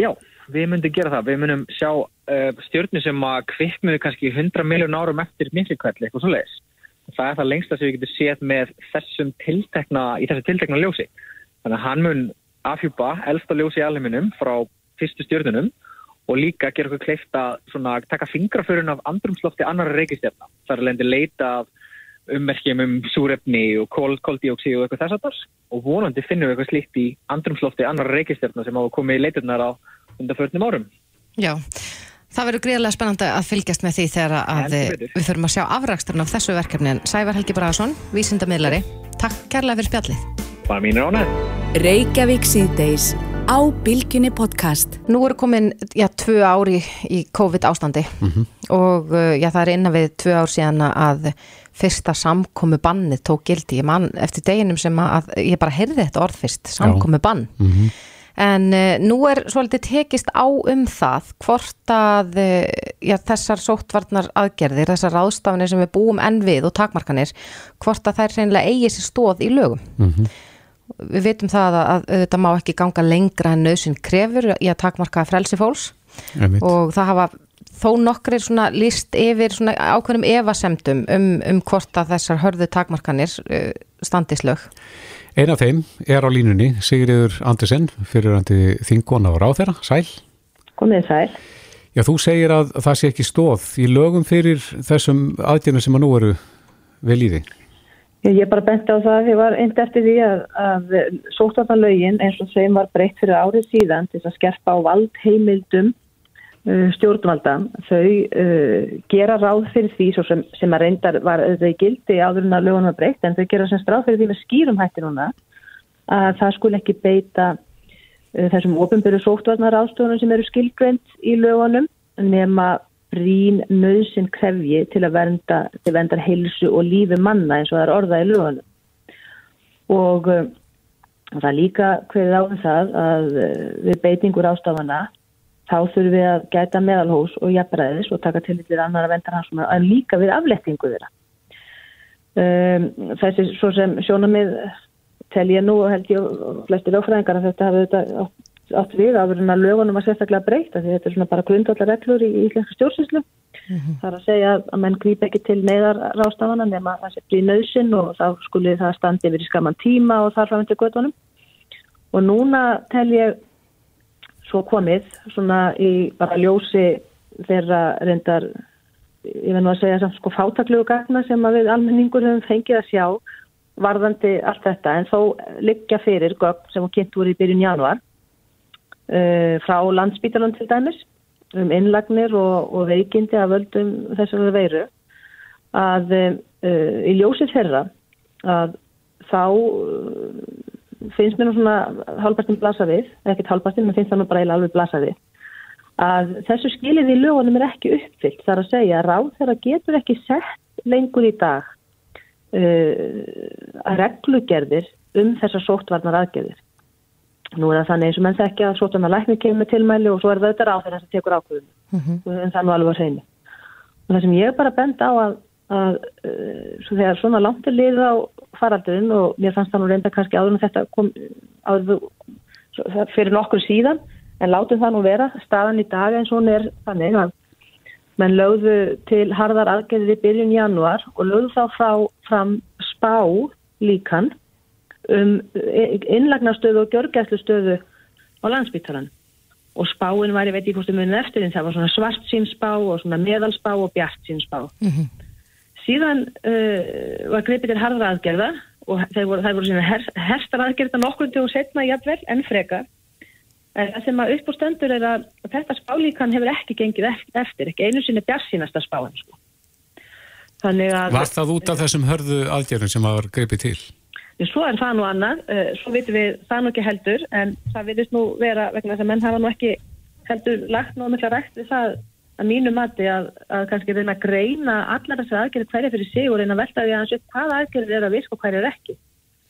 Já, við myndum gera það. Við myndum sjá uh, stjórnir sem að kviknuðu kannski 100 miljón árum eftir miklikvelli, eitthvað svo leiðis. Það er það lengsta sem við getum séð með þessum tiltekna, í þessu tiltekna ljósi. Þannig að hann mun afhjúpa elsta ljósi í alheiminum frá fyrstu stjórnunum og líka gera okkur kleift að svona, taka fingraförun af andrumslofti annara reykistjarna. Það er lendi leita af ummerkjum um súrefni og kól, koldíóksíð og eitthvað þess að þess og vonandi finnum við eitthvað slíkt í andrumslofti annara reykistjarna sem hafa komið í leiturnar á undanförnum árum. Já, það verður greiðlega spennandi að fylgjast með því þegar að betur. við þurfum að sjá afraksturinn af þessu verkefni en Sævar Helgi Bragason, vísindamiðlari Takk kærlega fyrir spjallið Á Bilginni podcast. Nú eru komin, já, tvö ári í COVID ástandi og uh, já, það er innan við tvö ár síðan að fyrsta samkomu bannið tók gildi. Ég man eftir deginum sem að, ég bara heyrði þetta orð fyrst, samkomu bann. En uh, nú er svolítið tekist á um það hvort að uh, já, þessar sóttvarnar aðgerðir, þessar ráðstafanir sem við búum enn við og takmarkanir, hvort að þær reynilega eigi sér stóð í lögum. Við vitum það að, að þetta má ekki ganga lengra en nöðsinn krefur í að takmarka frelsi fólks og það hafa þó nokkrir svona líst yfir svona ákveðnum evasemdum um, um hvort að þessar hörðu takmarkanir uh, standislög. Ein af þeim er á línunni, Sigriður Andersen, fyrirandi þingona og ráðherra, sæl. Komið sæl. Já, þú segir að það sé ekki stóð í lögum fyrir þessum aðgjörnum sem að nú eru vel í því. Ég bara benti á það að ég var eind eftir því að, að sótvarnalögin eins og þeim var breytt fyrir árið síðan til að skerpa á valdheimildum uh, stjórnvalda. Þau uh, gera ráð fyrir því sem, sem að reyndar var þau gildi áður en að lögunum var breytt en þau gera semst ráð fyrir því með skýrum hætti núna að það skul ekki beita uh, þessum ofinbyrju sótvarnar ástöðunum sem eru skilgreynd í lögunum nema brín nöðsinn krefji til að vernda, til verndar heilsu og lífi manna eins og það er orðað í lögunum. Og uh, það er líka hverið á um það að uh, við beitingur ástafana þá þurfum við að gæta meðalhós og jafnræðis og taka til til annar að vendar hans en líka við aflettingu þeirra. Um, þessi svo sem sjónamið tel ég nú og held ég og flestir áfræðingar að þetta hafi þetta átt, við áður en að lögunum var sérstaklega breyta því þetta er svona bara grundvallar reglur í íslensku stjórnsýslu. Það er að segja að að menn grýp ekki til neyðar rástafana nema það sé brí nöðsinn og þá skulle það standi yfir í skaman tíma og þar fram til göttunum. Og núna tel ég svo komið svona í bara ljósi þeirra reyndar, ég verð nú að segja samt sko fátaklugu gagna sem að við almenningur höfum fengið að sjá varðandi allt þetta en þó liggja fyrir gögn sem kynnt voru í byrjun januar frá landsbítalan til dæmis um innlagnir og, og veikindi að völdum þessari veiru að uh, í ljósi þeirra að þá uh, finnst mér nú svona hálfpartin blasa við, ekkert hálfpartin, menn finnst það nú bara eiginlega alveg blasa við að þessu skilið í lögunum er ekki uppfyllt þar að segja að ráð þeirra getur ekki sett lengur í dag uh, að reglugerðir um þessar sóttvarnar aðgerðir Nú er það þannig eins og menn þekkja að sótvarnar læknir kemur með tilmæli og svo er það auðvitað ráð þeirra sem tekur ákvöðum en það er nú alveg að reyni og það sem ég bara bend á að, að uh, svo þegar svona langt er liðið á faraldurinn og mér fannst það nú reynda kannski áður en þetta kom áður fyrir nokkur síðan en látum það nú vera. Staðan í dag eins og hún er þannig að menn lögðu til harðar aðgerðir í byrjun janúar og lögðu þá frá, fram spá líkan um innlagnastöðu og gjörgæslustöðu á landsbyttalan og spáin var, ég veit ekki hvort þið munið eftir það var svona svart sínsspá og svona meðalspá og bjart sínsspá síðan uh, var greipið til harðra aðgerða og þeir voru, voru svona her, herstar aðgerða nokkur til og setna jafnvel en frekar en það sem að upp á stendur er að þetta spálíkan hefur ekki gengið eft- eftir, ekki einu sinni bjarsínasta spáin sko. Þannig að... Var það út af þessum hörðu aðgerðum sem var greipið til? Svo er það nú annað, uh, svo vitum við það nú ekki heldur, en það viðist nú vera vegna þess að menn hafa nú ekki heldur lagt nú mikla rætt við það að mínu mati að, að kannski reyna að greina allar þessar aðgerðir hverja fyrir sig og reyna að velta því að hans upp hvaða aðgerðir er að virka og hverja er ekki.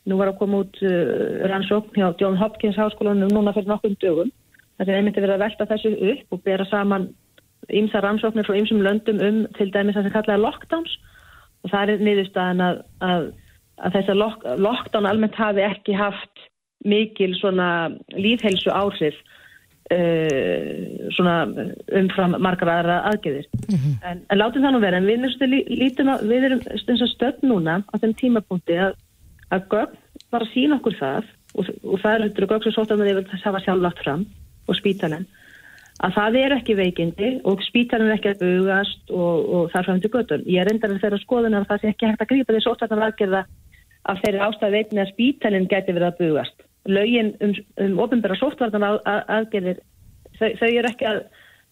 Nú var að koma út uh, rannsókn hjá John Hopkins háskólanum núna fyrir nokkum dögum. Það er einmitt að vera að velta þessu upp og bera saman ýmsa rannsóknir frá ýmsum löndum um til dæmis það sem kallaði lockdowns og það er niðurstaðan að, að, að þess að lock, lockdown almennt hafi ekki haft mikil svona lífhelsu áhrif uh, svona umfram margar aðra aðgeðir. Mm -hmm. en, en látum það nú vera, en við lítum við erum stöld núna á þeim tímapunkti að, að gögn var að sína okkur það og, og það eru gögn sem sóttan að þið vil þess að hafa sjálf lagt fram og spítalinn að það er ekki veikindi og spítalinn er ekki að bugast og, og það er fram til götun. Ég er reyndar að þeirra skoðun að það sé ekki hægt að grípa því sóttarnar aðgerða af þeirri ástæði veitni að spítalinn geti verið að bugast. Laugin um, um ofinbæra sóttarnar aðgerðir, þau, þau eru ekki að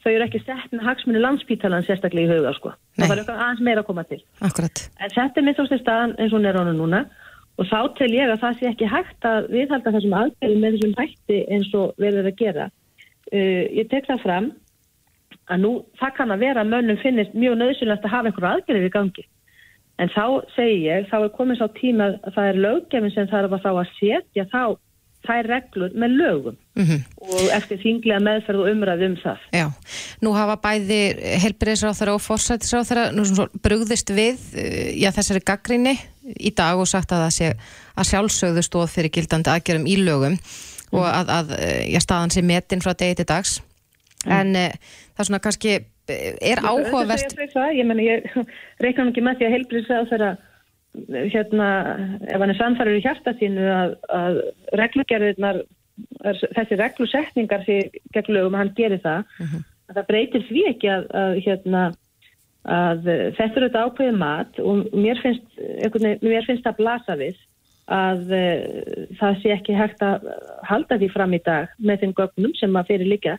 þau eru ekki sett með hagsmunni landspítalan sérstaklega í huga sko. Nei. Það var eitthvað aðeins meira að koma til. Akkurat. En þetta er mitt ástu staðan eins og hún er ránu núna og þá tel ég að það sé ekki hægt að viðhalda þessum aðgerðum með þessum hætti eins og verður að gera uh, ég tek það fram að nú það kann að vera að mönnum finnist mjög nöðsynlegt að hafa einhverju aðgerðið í gangi en þá segi ég, þá er komin sá tíma að það er löggefin sem þarf að þá að setja þá þær reglur með lögum mm -hmm. og eftir þinglega meðferð og umræð um það. Já, nú hafa bæði helbriðisráþara og forsætisráþara brugðist við eh, já, þessari gaggrinni í dag og sagt að það sé að sjálfsögðu stóð fyrir gildandi aðgerðum í lögum og að, að já, staðan sé metin frá degi til dags mm. en uh, það er svona kannski eh, er áhugavert Ég, ég, ég, reikna ekki með því að heilbrið þeirra hérna, ef hann er samfærður í hjarta sínu að, að reglugerðirnar þessi reglusetningar því gegn lögum að hann gerir það. -huh. að það breytir því ekki að, að hérna að þetta eru þetta ákveðið mat og mér finnst, mér finnst að blasa við að uh, það sé ekki hægt að halda því fram í dag með þeim gögnum sem að fyrir líka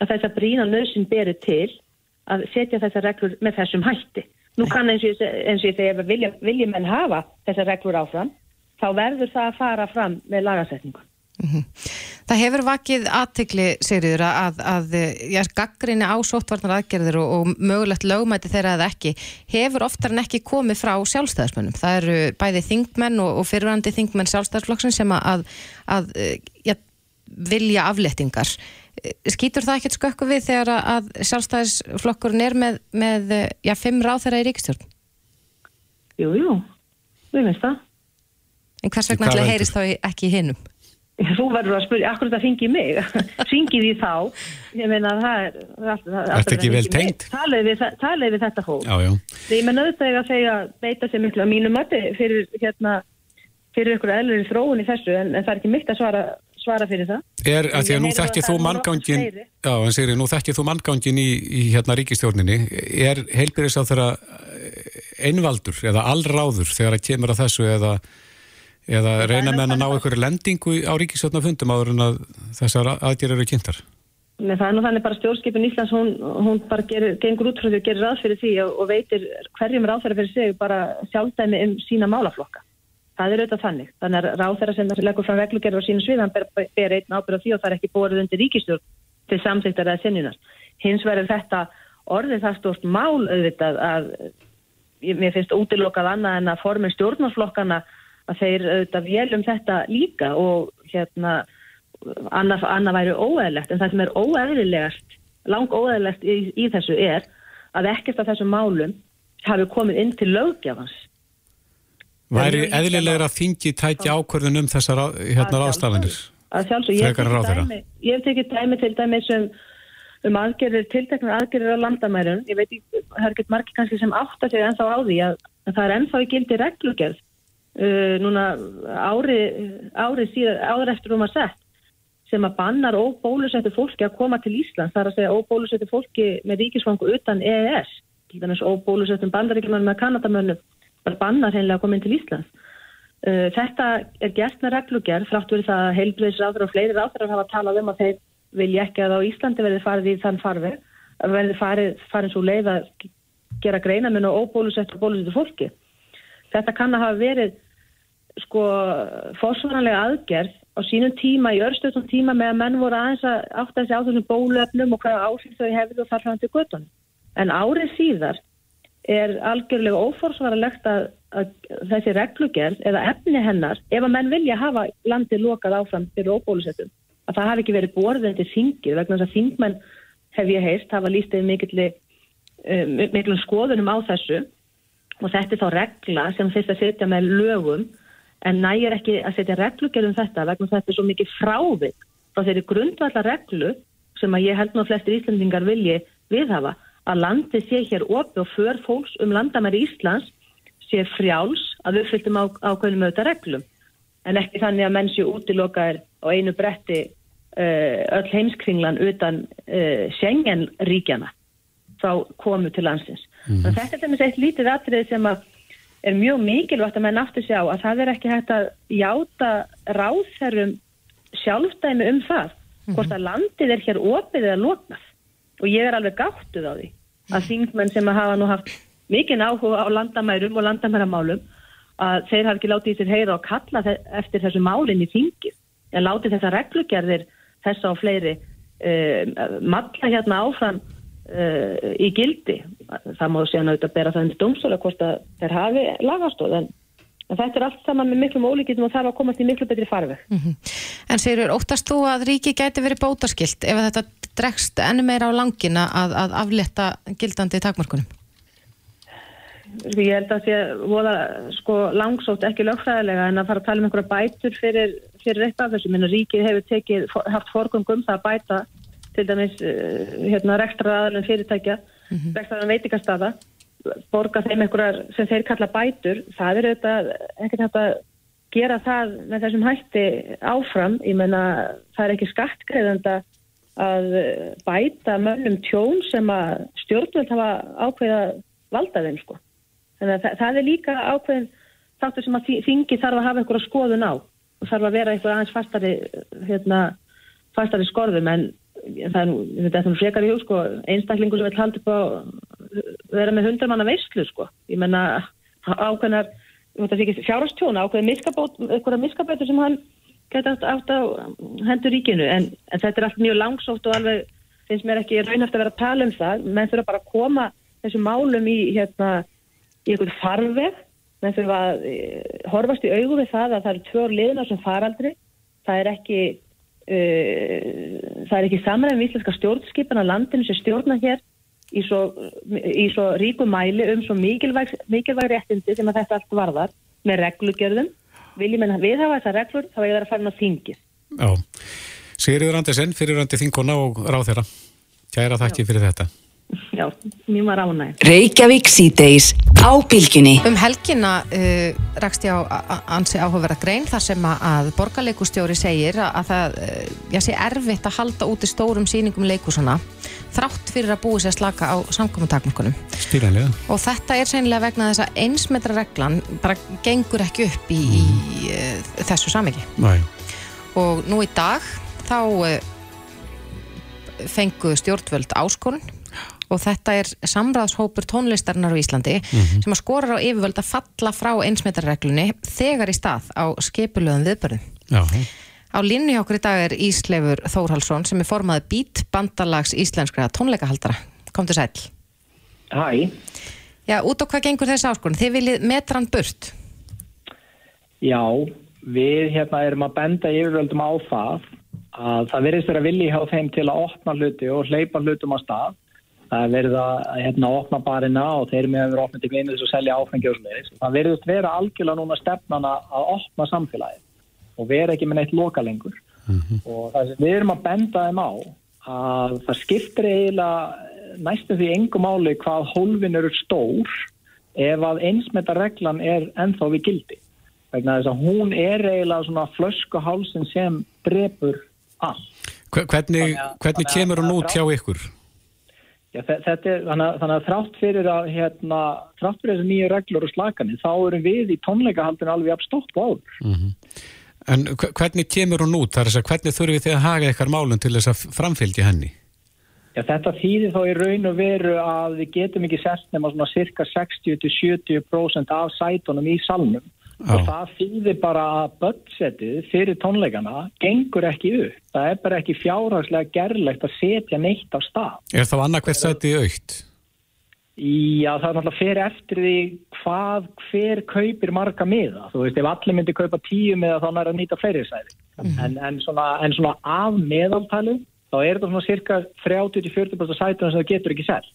að þess að brína nöðsinn berir til að setja þessar reglur með þessum hætti. Nú kann eins og ég ef viljum vilja menn hafa þessar reglur áfram þá verður það að fara fram með lagasetningu. Mm -hmm. Það hefur vakið aðtegli, Sigriður, að, að já, gaggrinni á sóttvarnar aðgerðir og, og mögulegt lögmæti þeirra eða ekki hefur oftar en ekki komið frá sjálfstæðismönnum. Það eru bæði þingmenn og, og fyrirvændi þingmenn sjálfstæðisflokksinn sem að, að já, vilja aflettingar. Skýtur það ekkert skökku við þegar að sjálfstæðisflokkurinn er með, með já, fimm ráð þeirra í ríkistjórn? Jú, jú, við veist það. En hvers vegna ætla heyrist þá ekki hinnum? Þú verður að spyrja, akkur þetta fengið mig? Syngið því þá. Ég meina það er Það er ekki vel tengt Talið við, við þetta fólk. Þegar ég menna auðvitað að segja beita sér miklu að mínu mötti fyrir, hérna, fyrir ykkur eðlur í þróun í þessu en, en það er ekki mitt að svara, svara fyrir það. Er að því að nú þekkið þú manngangin Já, en segir nú þekkið þú manngangin í, í hérna ríkistjórninni er heilbyrðis á þeirra einvaldur eða allráður þegar að kemur að þessu eða eða reyna með að ná einhverju lendingu á ríkisvöldnafundum áður en að þessar aðgerður eru kynntar? Nei, það er nú þannig bara stjórnskipin Íslands, hún, hún bara gerir, gengur út frá því og gerir ráð fyrir því og, og veitir hverjum ráðferða fyrir sig bara sjálfdæmi um sína málaflokka. Það er auðvitað þannig. Þannig að ráðferða sem leggur fram reglugerður á sínu svið, hann ber, ber einn ábyrð á því og það er ekki borðið undir ríkistjórn til samsýttar eða sinjunar. Hins verður þetta orðið það stort mál auðvitað að, mér finnst útilokað annað en að formin stjórnarflokkana að þeir auðvitað vélum þetta líka og hérna annað, annað væri óeðlegt en það sem er óeðlilegast, lang óeðlegt í, í þessu er að ekkert af þessum málum hafi komið inn til lögjafans. Væri eðlilegra þingi tæti ákvörðun um þessar hérna ráðstafanir? Að sjálfsög, ég, hef tekið dæmi til dæmi sem um aðgerðir, tilteknar aðgerðir á landamærun, ég veit það er ekkert margir kannski sem átt að segja ennþá á því að, að það er ennþá í gildi reglugjörð uh, núna ári, ári síðan, áður eftir um að sett sem að bannar óbólusettu fólki að koma til Ísland, það er að segja óbólusettu fólki með ríkisfangu utan EES til dæmis óbólusettum bandaríkjumann með kanadamönnum, bara bannar hennilega að koma inn til Ísland. Uh, þetta er gert með reglugjær, frátt verið það að heilbreyðsráður og fleiri ráður hafa talað um að þeir vilja ekki að á Íslandi verði farið í þann farfi, verði farið, farið svo leið að gera greina minn og óbólusett og bólusett fólki. Þetta kann að hafa verið sko fórsvaranlega aðgerð á sínum tíma, í örstöðum tíma með að menn voru aðeins að átta þessi á þessum bólöfnum og hvaða áhrif þau hefði og þar fram til göttunum. En árið síðar er algjörlega óforsvaralegt að, að þessi reglugerð eða efni hennar, ef að menn vilja hafa landið lokað áfram fyrir óbólusettum, að það hafi ekki verið borðið til þingir vegna þess að þingmenn hef ég heist hafa lístið um, miklum skoðunum á þessu og þetta er þá regla sem fyrst að setja með lögum en nægir ekki að setja reglugerðum þetta vegna þetta er svo mikið frávik frá þeirri grundvallar reglu sem að ég held nú að flestir Íslandingar vilji viðhafa að landi sé hér opi og för fólks um landamæri Íslands sé frjáls að við fylgum á, ákveðnum auðvitað reglum en ekki þannig að menn sé útilokaðir á einu bretti uh, öll heimskringlan utan uh, Schengen-ríkjana þá komu til landsins. Mm. Þetta er þess að eitt lítið atrið sem að er mjög mikilvægt að menn aftur sjá að það er ekki hægt að játa ráðherrum sjálfdæmi um það mm. hvort að landið er hér opið eða loknað og ég er alveg gáttuð á því að þingmenn sem að hafa nú haft mikinn áhuga á landamærum og landamæramálum að þeir hafi ekki látið sér heyra og kalla eftir þessu málinn í þingið en látið þessa reglugerðir þessa og fleiri uh, matla hérna áfram uh, í gildi. Það má séðan auðvitað bera það undir domstóla hvort að þeir hafi lagastóð en, en þetta er allt saman með miklum ólíkitum og þarf að komast í miklu betri farveg. Mm -hmm. En Sigur, óttast þú að ríki gæti verið bótaskilt ef þetta dregst ennu meira á langina að, að afletta gildandi takmarkunum? Sko, ég held að það sé voða sko, langsótt ekki lögfræðilega en að fara að tala um einhverja bætur fyrir, fyrir eitt af þessu. Ríkið hefur tekið, haft forgöngum það að bæta til dæmis uh, hérna, rekstraðarinn fyrirtækja, mm -hmm. rekstraðarinn veitingastafa, borga þeim einhverjar sem þeir kalla bætur. Það er auðvitað ekkert hægt að gera það með þessum hætti áfram. Ég menna það er ekki skattgreðanda að bæta mönnum tjón sem að stjórnvöld hafa ákveða valda þeim sko. Þannig að það, það er líka ákveðin þáttur sem að þingi þarf að hafa einhverja skoðun á og þarf að vera einhver aðeins fastari, hérna, fastari skorðum en það er nú, þetta er nú frekar í hug sko, einstaklingu sem vil halda upp á vera með hundra manna veistlu sko. Ég menna ákveðnar, þetta fikk fjárhastjóna, ákveðin miskabót, einhverja miskabótur sem hann geta átt, á hendur ríkinu. En, en þetta er allt mjög langsótt og alveg finnst mér ekki raunhaft að vera að tala um það, menn þurfa bara að koma þessu málum í hérna í einhvern farveg. Menn þurfa að e, horfast í augu við það að það eru tvör liðna sem faraldri. Það er ekki það er ekki samræðin við íslenska stjórnskipan á landinu sem stjórna hér í svo, í svo ríku mæli um svo mikilvæg, mikilvæg réttindi sem að þetta allt varðar með reglugjörðum viljum en við hafa þessar reglur þá er það að fara á þingið. Já, Sigriður Andersen fyriröndi þingona og ráð þeirra Kæra þakki fyrir þetta Já, mjög var ánæg. Reykjavík síðdeis á bylginni. Um helgina uh, rakst ég á ansi áhugaverða grein þar sem að borgarleikustjóri segir að það uh, já, sé erfitt að halda út í stórum síningum leikusana þrátt fyrir að búi sér slaka á samkominntakmörkunum. Stýranlega. Og þetta er sennilega vegna þess að einsmetra reglan bara gengur ekki upp í, mm. í uh, þessu samiki. Næ. Og nú í dag þá fengu stjórnvöld áskorun og þetta er samræðshópur tónlistarinnar á Íslandi mm -hmm. sem að skora á yfirvöld að falla frá einsmetarreglunni þegar í stað á skipulöðum viðbörðum. Já. Á línni okkur í dag er Íslefur Þórhalsson sem er formaði Beat bandalags íslenskra tónleikahaldara. Komdu sæl. Hæ. Já, út á hvað gengur þessi áskorun? Þið viljið metran burt? Já, við hérna erum að benda yfirvöldum á það að það verðist vera vilji hjá þeim til að opna hluti og hleypa hlutum á stað það er verið að hérna, opna barina og þeir með að vera opnið til gleynið og selja áfengi og svona það verðist vera algjörlega núna stefnana að opna samfélagið og vera ekki með neitt loka lengur mm -hmm. og það sem við erum að benda þeim á að það skiptir eiginlega næstum því engum máli hvað hólfin eru stór ef að einsmetareglan er ennþá við gildi vegna þess að hún er eiginlega svona flöskuhálsin sem brefur all Hvernig, hvernig kemur hún út hjá ykkur? Já, þetta er, þannig, að þrátt fyrir að hérna, þrátt fyrir þessu nýju reglur og slaganir, þá erum við í tónleikahaldinu alveg að stoppa áður. Mm -hmm. En hvernig kemur hún út? Það er þess að hvernig þurfum við þið að haga eitthvað málun til þess að framfylgja henni? Já, þetta þýðir þá í raun og veru að við getum ekki selt nema svona cirka 60-70% af sætunum í salnum og það þýðir bara að budgetið fyrir tónleikana gengur ekki upp. Það er bara ekki fjárhagslega gerlegt að setja neitt á stað. Er þá annarkvært sæti aukt? Já, það er náttúrulega fyrir eftir því hvað hver kaupir marga miða. Þú veist, ef allir myndi kaupa tíu miða þá er að nýta fleiri sæði. En, en, svona, en svona af meðaltælu þá er þetta svona cirka 30-40% sætunum sem það getur ekki selt.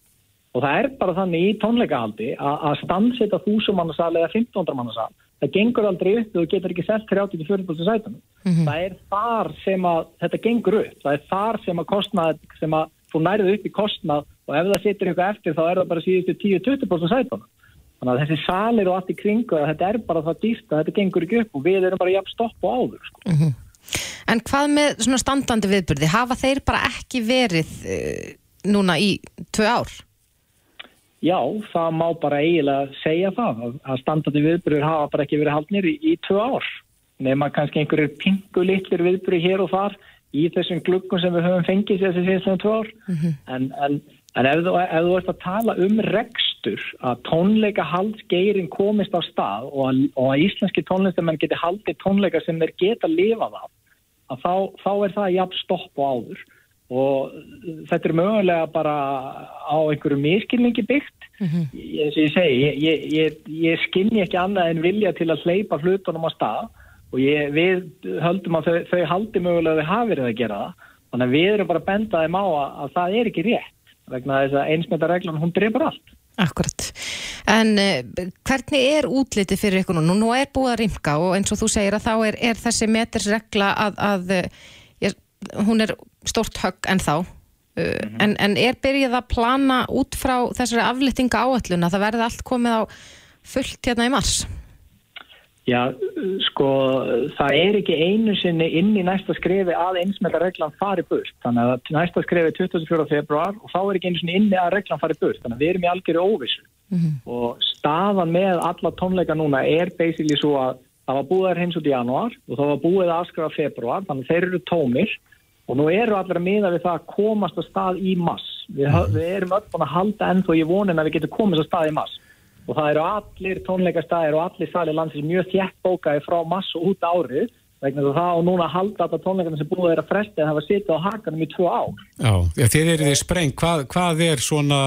Og það er bara þannig í tónleikahaldi að, að stannsetta þúsumannasal eða 1500 mannasal, það gengur aldrei upp og þú getur ekki selt 30-40% sætunum. Það er þar sem að þetta gengur upp, það er þar sem að kostnað, sem að þú nærðu upp í kostnað og ef það situr eitthvað eftir þá er það bara síðustu 10-20% sætunum. Þannig að þessi salir og allt í kringu, þetta er bara það dýst að þetta gengur ekki upp og við erum bara jafn stopp og áður. Sko. En hvað með svona standandi viðburði? Hafa þeir bara ekki verið uh, núna í tvö ár? Já, það má bara eiginlega segja það að standandi viðburður hafa bara ekki verið haldnir í, í tvö ár. Nefna kannski einhverjir pingu litlir viðburði hér og þar í þessum gluggum sem við höfum fengið þessi síðan tvö ár. En, en, en ef, þú, ef þú ert að tala um rekstur að tónleika haldsgeirin komist á stað og að, og að íslenski tónlistamenn geti haldið tónleika sem þeir geta lifað af, þá, þá er það jafn stopp og áður og þetta er mögulega bara á einhverju miskilningi byggt. Eins og ég segi, ég, ég, ég, ég skinni ekki annað en vilja til að hleypa hlutunum á stað. Og við höldum að þau, þau haldi mögulega að þau hafi verið að gera það. Þannig að við erum bara að benda þeim á að, að það er ekki rétt. Vegna þess að einsmyndareglan hún drefur allt. Akkurat, en uh, hvernig er útliti fyrir ykkur nú? Nú er búið að rimka og eins og þú segir að þá er, er þessi metersregla að, að ja, hún er stort högg en þá uh, en, en er byrjað að plana út frá þessari aflyttinga áallun að það verði allt komið á fullt hérna í mars? Já, sko, það er ekki einu sinni inn í næsta skrefi að einsmeldarreglan fari burt. Þannig að næsta skrefi er 24. februar og þá er ekki einu sinni inni að reglan fari burt. Þannig að við erum í algjörðu óvissu. Mm -hmm. Og staðan með alla tónleika núna er basically svo að það var búið þær hins út í januar og það var búið að afskrifa februar. Þannig að þeir eru tómir og nú eru allir að miða við það að komast að stað í mass. Við, mm við erum öll búin að halda ennþá í vonin að við getum komast að stað í mass og það eru allir tónleikastæðir og allir salir landsins mjög þjætt bókaði frá mass og út árið vegna þú það og núna halda þetta tónleikarna sem búið er að fresta það var sitið á hakanum í tvö ár Já, þið eru því spreng hvað, hvað er svona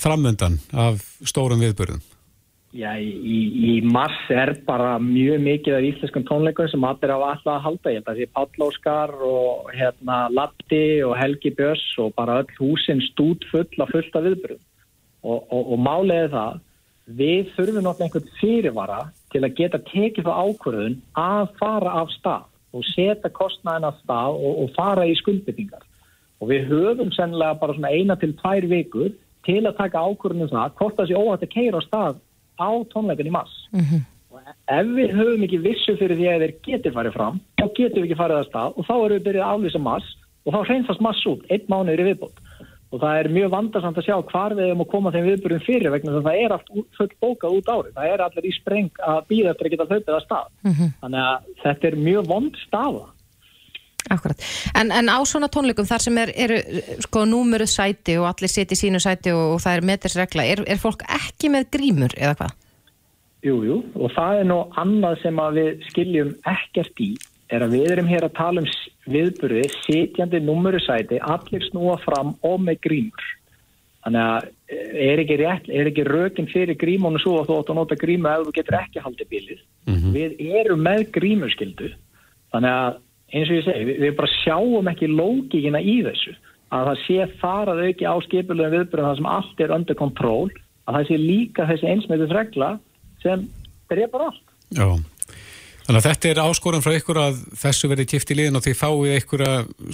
framöndan af stórum viðbörðum? Já, í, í mass er bara mjög mikið af íslenskum tónleikum sem allir á alltaf að halda, ég held að því Páll Óskar og hérna Latti og Helgi Björns og bara öll húsin stút full af fullt af viðbörðum og, og, og málega það við þurfum náttúrulega einhvern fyrirvara til að geta tekið það ákvörðun að fara af stað og setja kostnæðin af stað og, og fara í skuldbyttingar. Og við höfum sennilega bara svona eina til tvær vikur til að taka ákvörðunum það hvort það sé óhætt að keira á stað á tónleikin í mass. Mm -hmm. Og ef við höfum ekki vissu fyrir því að þeir getur farið fram, þá getum við ekki farið af stað og þá erum við byrjuð að aflýsa mass og þá hreinfast mass út, einn mánuður í viðbót og það er mjög vandarsamt að sjá hvar við erum að koma þeim viðbyrjum fyrir vegna þannig að það er allt full bókað út árið það er allir í spreng að býða eftir að geta hlaupið að stað mm -hmm. þannig að þetta er mjög vond stafa Akkurat, en, en á svona tónleikum þar sem er, eru sko númuruð sæti og allir siti í sínu sæti og, og það er metersregla, er, er fólk ekki með grímur eða hvað? Jújú, jú, og það er nú annað sem að við skiljum ekkert í er að við erum hér að tala um viðburði, sitjandi númurusæti, allir snúa fram og með grímur. Þannig að er ekki, rétt, er ekki rökin fyrir grímónu svo að þú átt að nota grímu ef þú getur ekki haldið bilið. Mm -hmm. Við erum með grímurskildu. Þannig að eins og ég segi, við, við bara sjáum ekki lókíkina í þessu. Að það sé farað auki á skipulegum viðburðum þar sem allt er under kontról, að það sé líka þessi einsmætið regla sem drefar allt. Já. Þannig að þetta er áskoran frá ykkur að þessu verði kipt í liðin og því fáið ykkur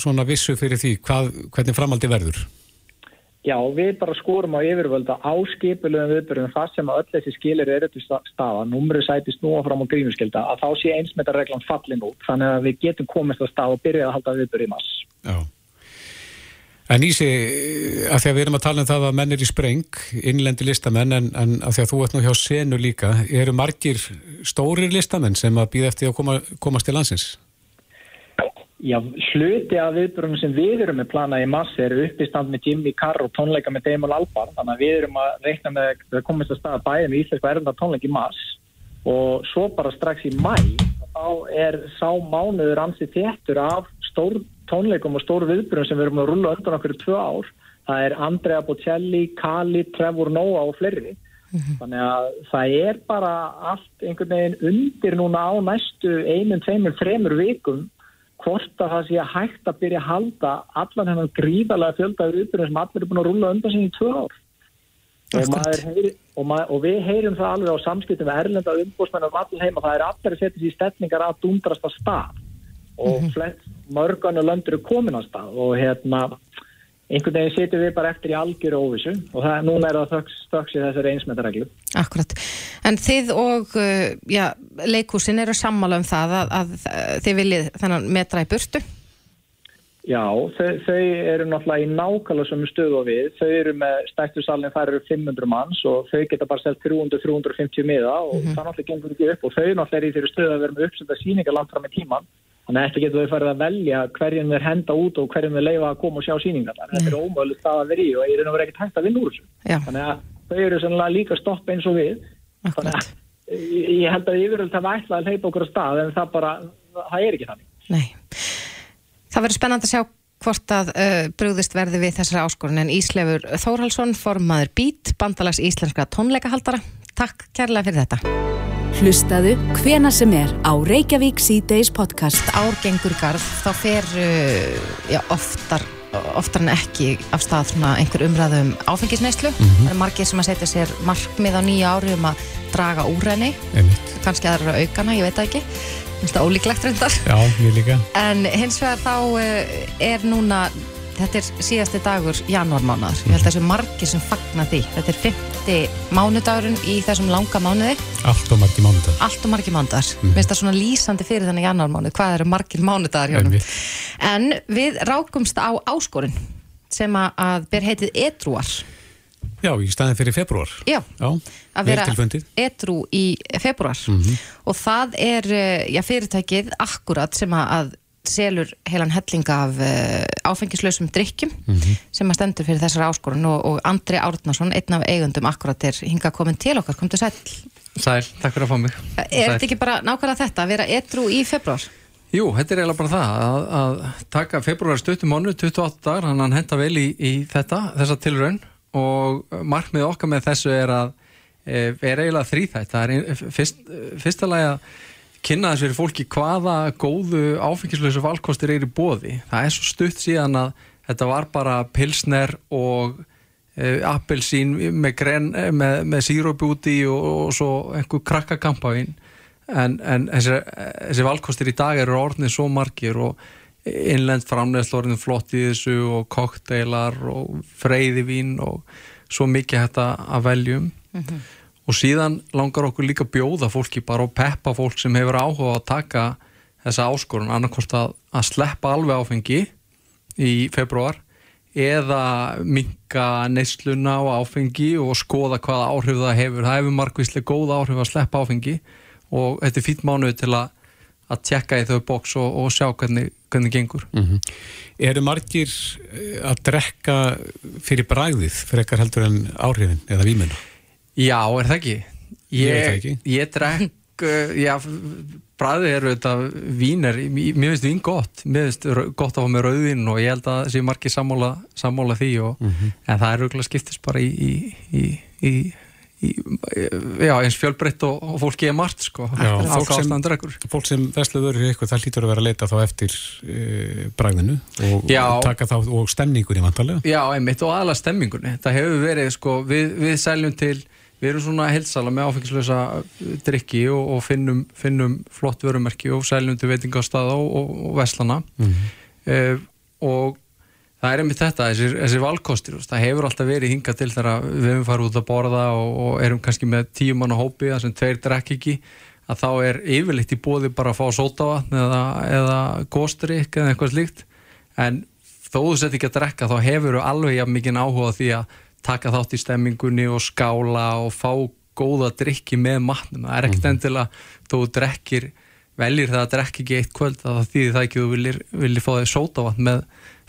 svona vissu fyrir því hvað, hvernig framaldi verður? Já, við bara skorum á yfirvölda áskipulegum viðbyrjum það sem að öll þessi skilir eru til staða, numru sæti snúa fram á grínuskilda, að þá sé einsmetareglan fallin út, þannig að við getum komist að stað og byrja að halda viðbyrjum mass. Já. En Ísi, að því að við erum að tala um það að menn er í spreng, innlendi listamenn, en, en að því að þú ert nú hjá senu líka, eru margir stórir listamenn sem að býða eftir að koma, komast til landsins? Já, hluti af viðbrunum sem við erum með planað í mass er uppistand með Jimmy Carr og tónleika með Damon Albarn. Þannig að við erum að reikna með að komast að staða bæði með íslensku erðanda tónleik í mass og svo bara strax í mæ þá er sá mánuður ansið þéttur af stór tónleikum og stór viðbrunum sem við erum að rulla undan okkur í tvö ár. Það er Andrea Bocelli, Kali, Trevor Noah og fleiri. Þannig að það er bara allt einhvern veginn undir núna á næstu einum, tveimur, þremur vikum hvort að það sé að hægt að byrja að halda allan hennan gríðarlega fjöldaður uppbyrjum sem allir er búin að rúla undan sín í tvö ár. Og, heyri, og, maður, og við heyrum það alveg á samskiptum með erlenda umbúrsmenn um allir heima, það er allir að setja sér stefningar að dundrast að stað. Og mm -hmm. flest mörganu löndur er komin að stað og hérna einhvern veginn setjum við bara eftir í algjör óvissu og það, núna er það þöks, þöks í þessari einsmetareglu. Akkurat. En þið og uh, já, leikúsin eru sammála um það að, að, þið viljið þennan metra í burtu? Já, þau, þau eru náttúrulega í nákvæmlega sem stöðu á við. Þau eru með stæktursalinn, það eru 500 manns og þau geta bara selgt 300-350 miða og mm -hmm. það náttúrulega gengur ekki upp og þau náttúrulega er í þeirri stöðu að vera með uppsönda síningar langt fram í tíman Þannig að eftir getur þau farið að velja hverjum þeir henda út og hverjum þeir leifa að koma og sjá síningar. Þannig að þetta er ómöðulegt stað að vera í og ég er nú verið ekkert hægt að vinna úr þessu. Já. Þannig að þau eru sannlega líka stopp eins og við. Þannig að ég held að yfiröld það var ætlað að leipa okkur á stað en það bara, það er ekki þannig. Nei. Það verður spennand að sjá hvort að uh, brúðist verði við þessari áskorun en Íslefur Þórhalsson, formaður BÍT, bandalags íslenska tónleikahaldara. Takk kærlega fyrir þetta. Hlustaðu hvena sem er á Reykjavík C-Days podcast. Árgengur garð, þá fer uh, já, oftar, oftar en ekki af stað einhver umræðum áfengisneislu. Mm -hmm. Það er margir sem að setja sér markmið á nýja ári um að draga úr henni. Kanski aðra aukana, ég veit ekki. Það er ólíklegt reyndar. Já, ég líka. En hins vegar þá uh, er núna þetta er síðasti dagur janúarmánaðar. Ég held að þessu margir sem fagna því. Þetta er 50 mánudagurinn í þessum langa mánuði. Allt og margir mánudagar. Allt og margir mánudagar. Mm. Mér finnst það svona lýsandi fyrir þannig janúarmánuð. Hvað eru margir mánudagar hann? En við rákumst á áskorun sem að ber heitið Edruar. Já, í staðin fyrir februar. Já, Já að vera Edru í februar. Mm -hmm. Og það er já, fyrirtækið akkurat sem að selur heilan hellinga af uh, áfengislausum drikkjum mm -hmm. sem að stendur fyrir þessar áskorun og, og Andri Árnason, einn af eigundum akkurat er hinga komin til okkar, kom til sæl Sæl, takk fyrir að fá mig. Er þetta ekki bara nákvæmlega þetta, að vera etru í februar? Jú, þetta er eiginlega bara það að, að taka februar stöttum mánu 28 dagar, hann henda vel í, í þetta, þessa tilraun. Og markmið okkar með þessu er að e, er eiginlega þrýþætt það er fyrst, fyrsta lagi að kynna þess fyrir fólki hvaða góðu áfengislösu valkostir er í bóði. Það er svo stutt síðan að þetta var bara pilsner og e, appelsín með, gren, með, með sírópi úti og, og svo einhver krakkakampáinn en, en þessi, þessi valkostir í dag eru orðnið svo margir og innlend framlegsl orðin flott í þessu og kokteilar og freyðivín og svo mikið þetta að veljum mm -hmm og síðan langar okkur líka bjóða fólki bara og peppa fólk sem hefur áhuga að taka þessa áskorun annarkost að, að sleppa alveg áfengi í februar eða minka neysluna og áfengi og skoða hvaða áhrif það hefur það hefur margvíslega góð áhrif að sleppa áfengi og þetta er fýtt mánuð til að að tjekka í þau bóks og, og sjá hvernig, hvernig gengur mm -hmm. Eru margir eh, að drekka fyrir bræðið fyrir ekkar heldur en áhrifin eða výmuna? Já, er það ekki? Ég, ég, ekki. ég drekk, uh, já, bræðið eru þetta víner, mér finnst vín gott, mér finnst gott að fá með rauðvin og ég held að það sé margir sammála, sammála því og, mm -hmm. en það er auðvitað skiptist bara í, í, í, í já, eins fjölbreytt og, og fólki er margt, sko, fólk, sem, fólk sem vesluð verður eitthvað, það hlýtur að vera að leita þá eftir e, bræðinu og, og taka þá og stemningunni vantarlega. Já, einmitt og aðla stemningunni, það hefur verið, sko, við, við seljum til við erum svona heilsala með áfengislösa drikki og, og finnum, finnum flott vörumerki og sælum til veitingastada og, og, og veslana mm -hmm. uh, og það er einmitt þetta, þessir, þessir valkostir það hefur alltaf verið hingað til þegar við hefum farið út að borða og erum kannski með tíu manna hópi, það sem tveir drekk ekki að þá er yfirleitt í bóði bara að fá sótavatn eða, eða góstrik eða eitthvað slíkt en þó þú sett ekki að drekka þá hefur þú alveg mikið áhuga því að taka þátt í stemmingunni og skála og fá góða drikki með matnum. Það er ekkert -hmm. endilega þú drekkir veljir það að drekka ekki eitt kvöld að það þýðir það ekki þú viljir, viljir fá þig sótavatn með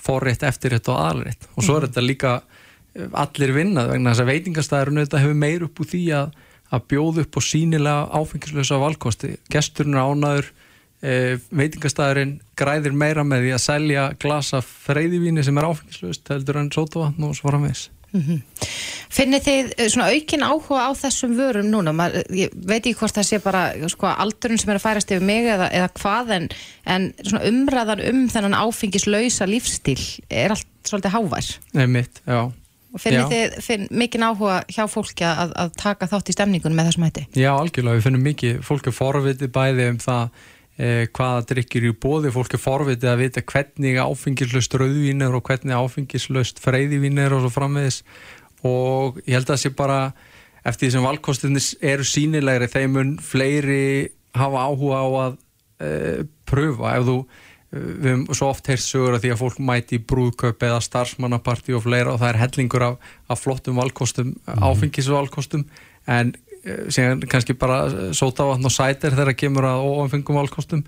forrétt, eftirrétt og aðalrétt og svo er þetta líka eh, allir vinnað vegna þess að veitingastæðurinn þetta hefur meir upp úr því að, að bjóða upp og sínilega áfengislösa valkosti gesturinn ánaður e, veitingastæðurinn græðir meira með því að selja glasa freyðivíni sem er áfengislöst heldur en sótavatn og svo framvegs Mm -hmm. Finnir þið eh, svona aukin áhuga á þessum vörum núna? Mar, ég veit ekki hvort það sé bara sko, aldurinn sem er að færast yfir mig eða, eða hvað en, en umræðan um þennan áfengislausa lífstíl er allt svolítið hávær. Nei mitt, já. Og finnir já. þið finn, mikinn áhuga hjá fólki að, að taka þátt í stemningunum með þessum hætti? Já, algjörlega. Við finnum mikið, fólk er forvitið bæði um það eh, hvaða drikkir í bóði, fólk er forvitið að vita hvernig áfengislaust rauðvín er og hvernig áfengislaust freyðivín er og svo frammiðis og ég held að það sé bara eftir því sem valkostinnis eru sínilegri þeimun fleiri hafa áhuga á að eh, pröfa. Ef þú við hefum svo oft heyrst sögur að því að fólk mæti í brúðköp eða starfsmannaparti og fleira og það er hellingur af, af flottum valkostum, mm. áfengisvalkostum. En Eh, síðan kannski bara sótavatn og sætir þegar það kemur að óanfengum valkostum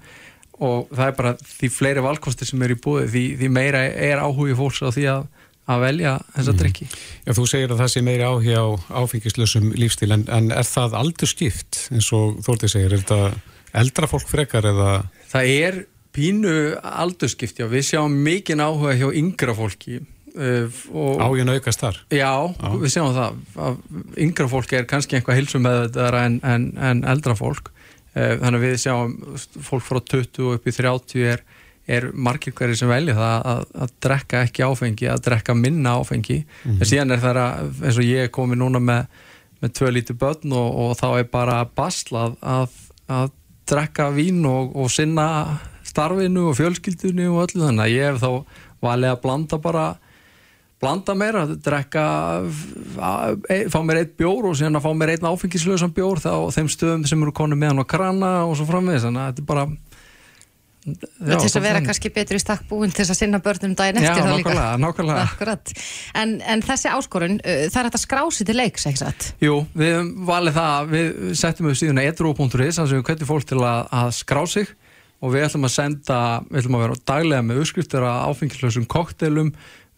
og það er bara því fleiri valkostir sem er í búið því, því meira er áhugi fólks á því að, að velja þessa mhm. drikki. Já, þú segir að það sé meiri áhugi á áfengislösum lífstíl en, en er það aldur skipt eins og Þórtið segir, er þetta eldra fólk frekar eða? Það er pínu aldur skipt, já, við sjáum mikinn áhuga hjá yngra fólki Uh, Ágin aukast þar? Já, já, við séum það. Að yngra fólk er kannski einhvað hilsum með þetta en, en, en eldra fólk. Uh, þannig að við sjáum fólk frá 20 upp í 30 er, er margir hverju sem velja það að, að drekka ekki áfengi, að drekka minna áfengi. Mm -hmm. en síðan er það að, eins og ég er komið núna með, með tvö lítið börn og, og þá er bara baslað að, að drekka vín og, og sinna starfinu og fjölskyldinu og öllu. Þannig að ég hef þá valið að blanda bara blanda meira, drekka e, fá mér eitt bjór og síðan að fá mér einn áfengislösan bjór þá þeim stöðum sem eru konu með hann á krana og svo framvegis, þannig að þetta er bara Já, til þess að vera kannski betur í stakk búin til þess að sinna börnum daginn eftir Já, nákvæmlega, nákvæmlega. En, en þessi áskorun, uh, það er þetta skrási til leiks, ekki satt? Jú, við valið það, við settum við síðan edru.is, þannig að við kvættum fólk til að, að skrá sig. Og við ætlum að senda, við ætlum að vera daglega með uppskriftir að áfengislösum koktelum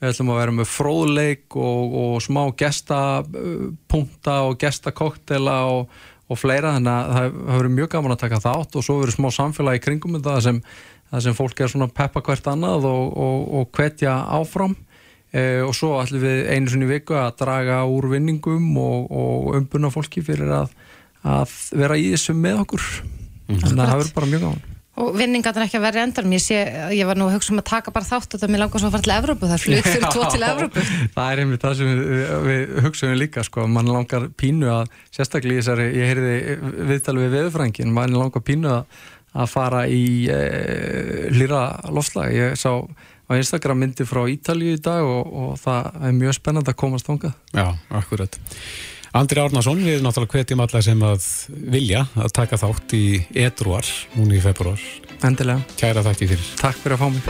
Við ætlum að vera með fróðleik og, og smá gestapunta og gestakoktela og, og fleira þannig að það hefur verið mjög gaman að taka þátt og svo verið smá samfélagi kringum það sem, það sem fólk er svona peppa hvert annað og, og hvetja áfram e, og svo ætlum við einu sinni viku að draga úr vinningum og umbuna fólki fyrir að, að vera í þessum með okkur. Mm. Þannig að það hefur bara mjög gaman. Og vinningarnir ekki að verða endan ég, sé, ég var nú að hugsa um að taka bara þátt og það mér langar svo að fara til Evrópu, það er flug fyrir tvo til Evrópu. Það er einmitt það sem við, við hugsaum líka, sko, mann langar pínu að sérstaklega í þessari, ég heyrði viðtalið við veðurfrængin, mann langar pínu að, að fara í e, hlýra lofslag, ég sá á Instagram myndi frá Ítalju í dag og, og það er mjög spennand að komast þánga Já, akkurat Andri Árnason, við náttúrulega hvetjum alla sem að vilja að taka þátt í Edruar, núni í februar. Endilega. Kæra þakki fyrir. Takk fyrir að fá mig.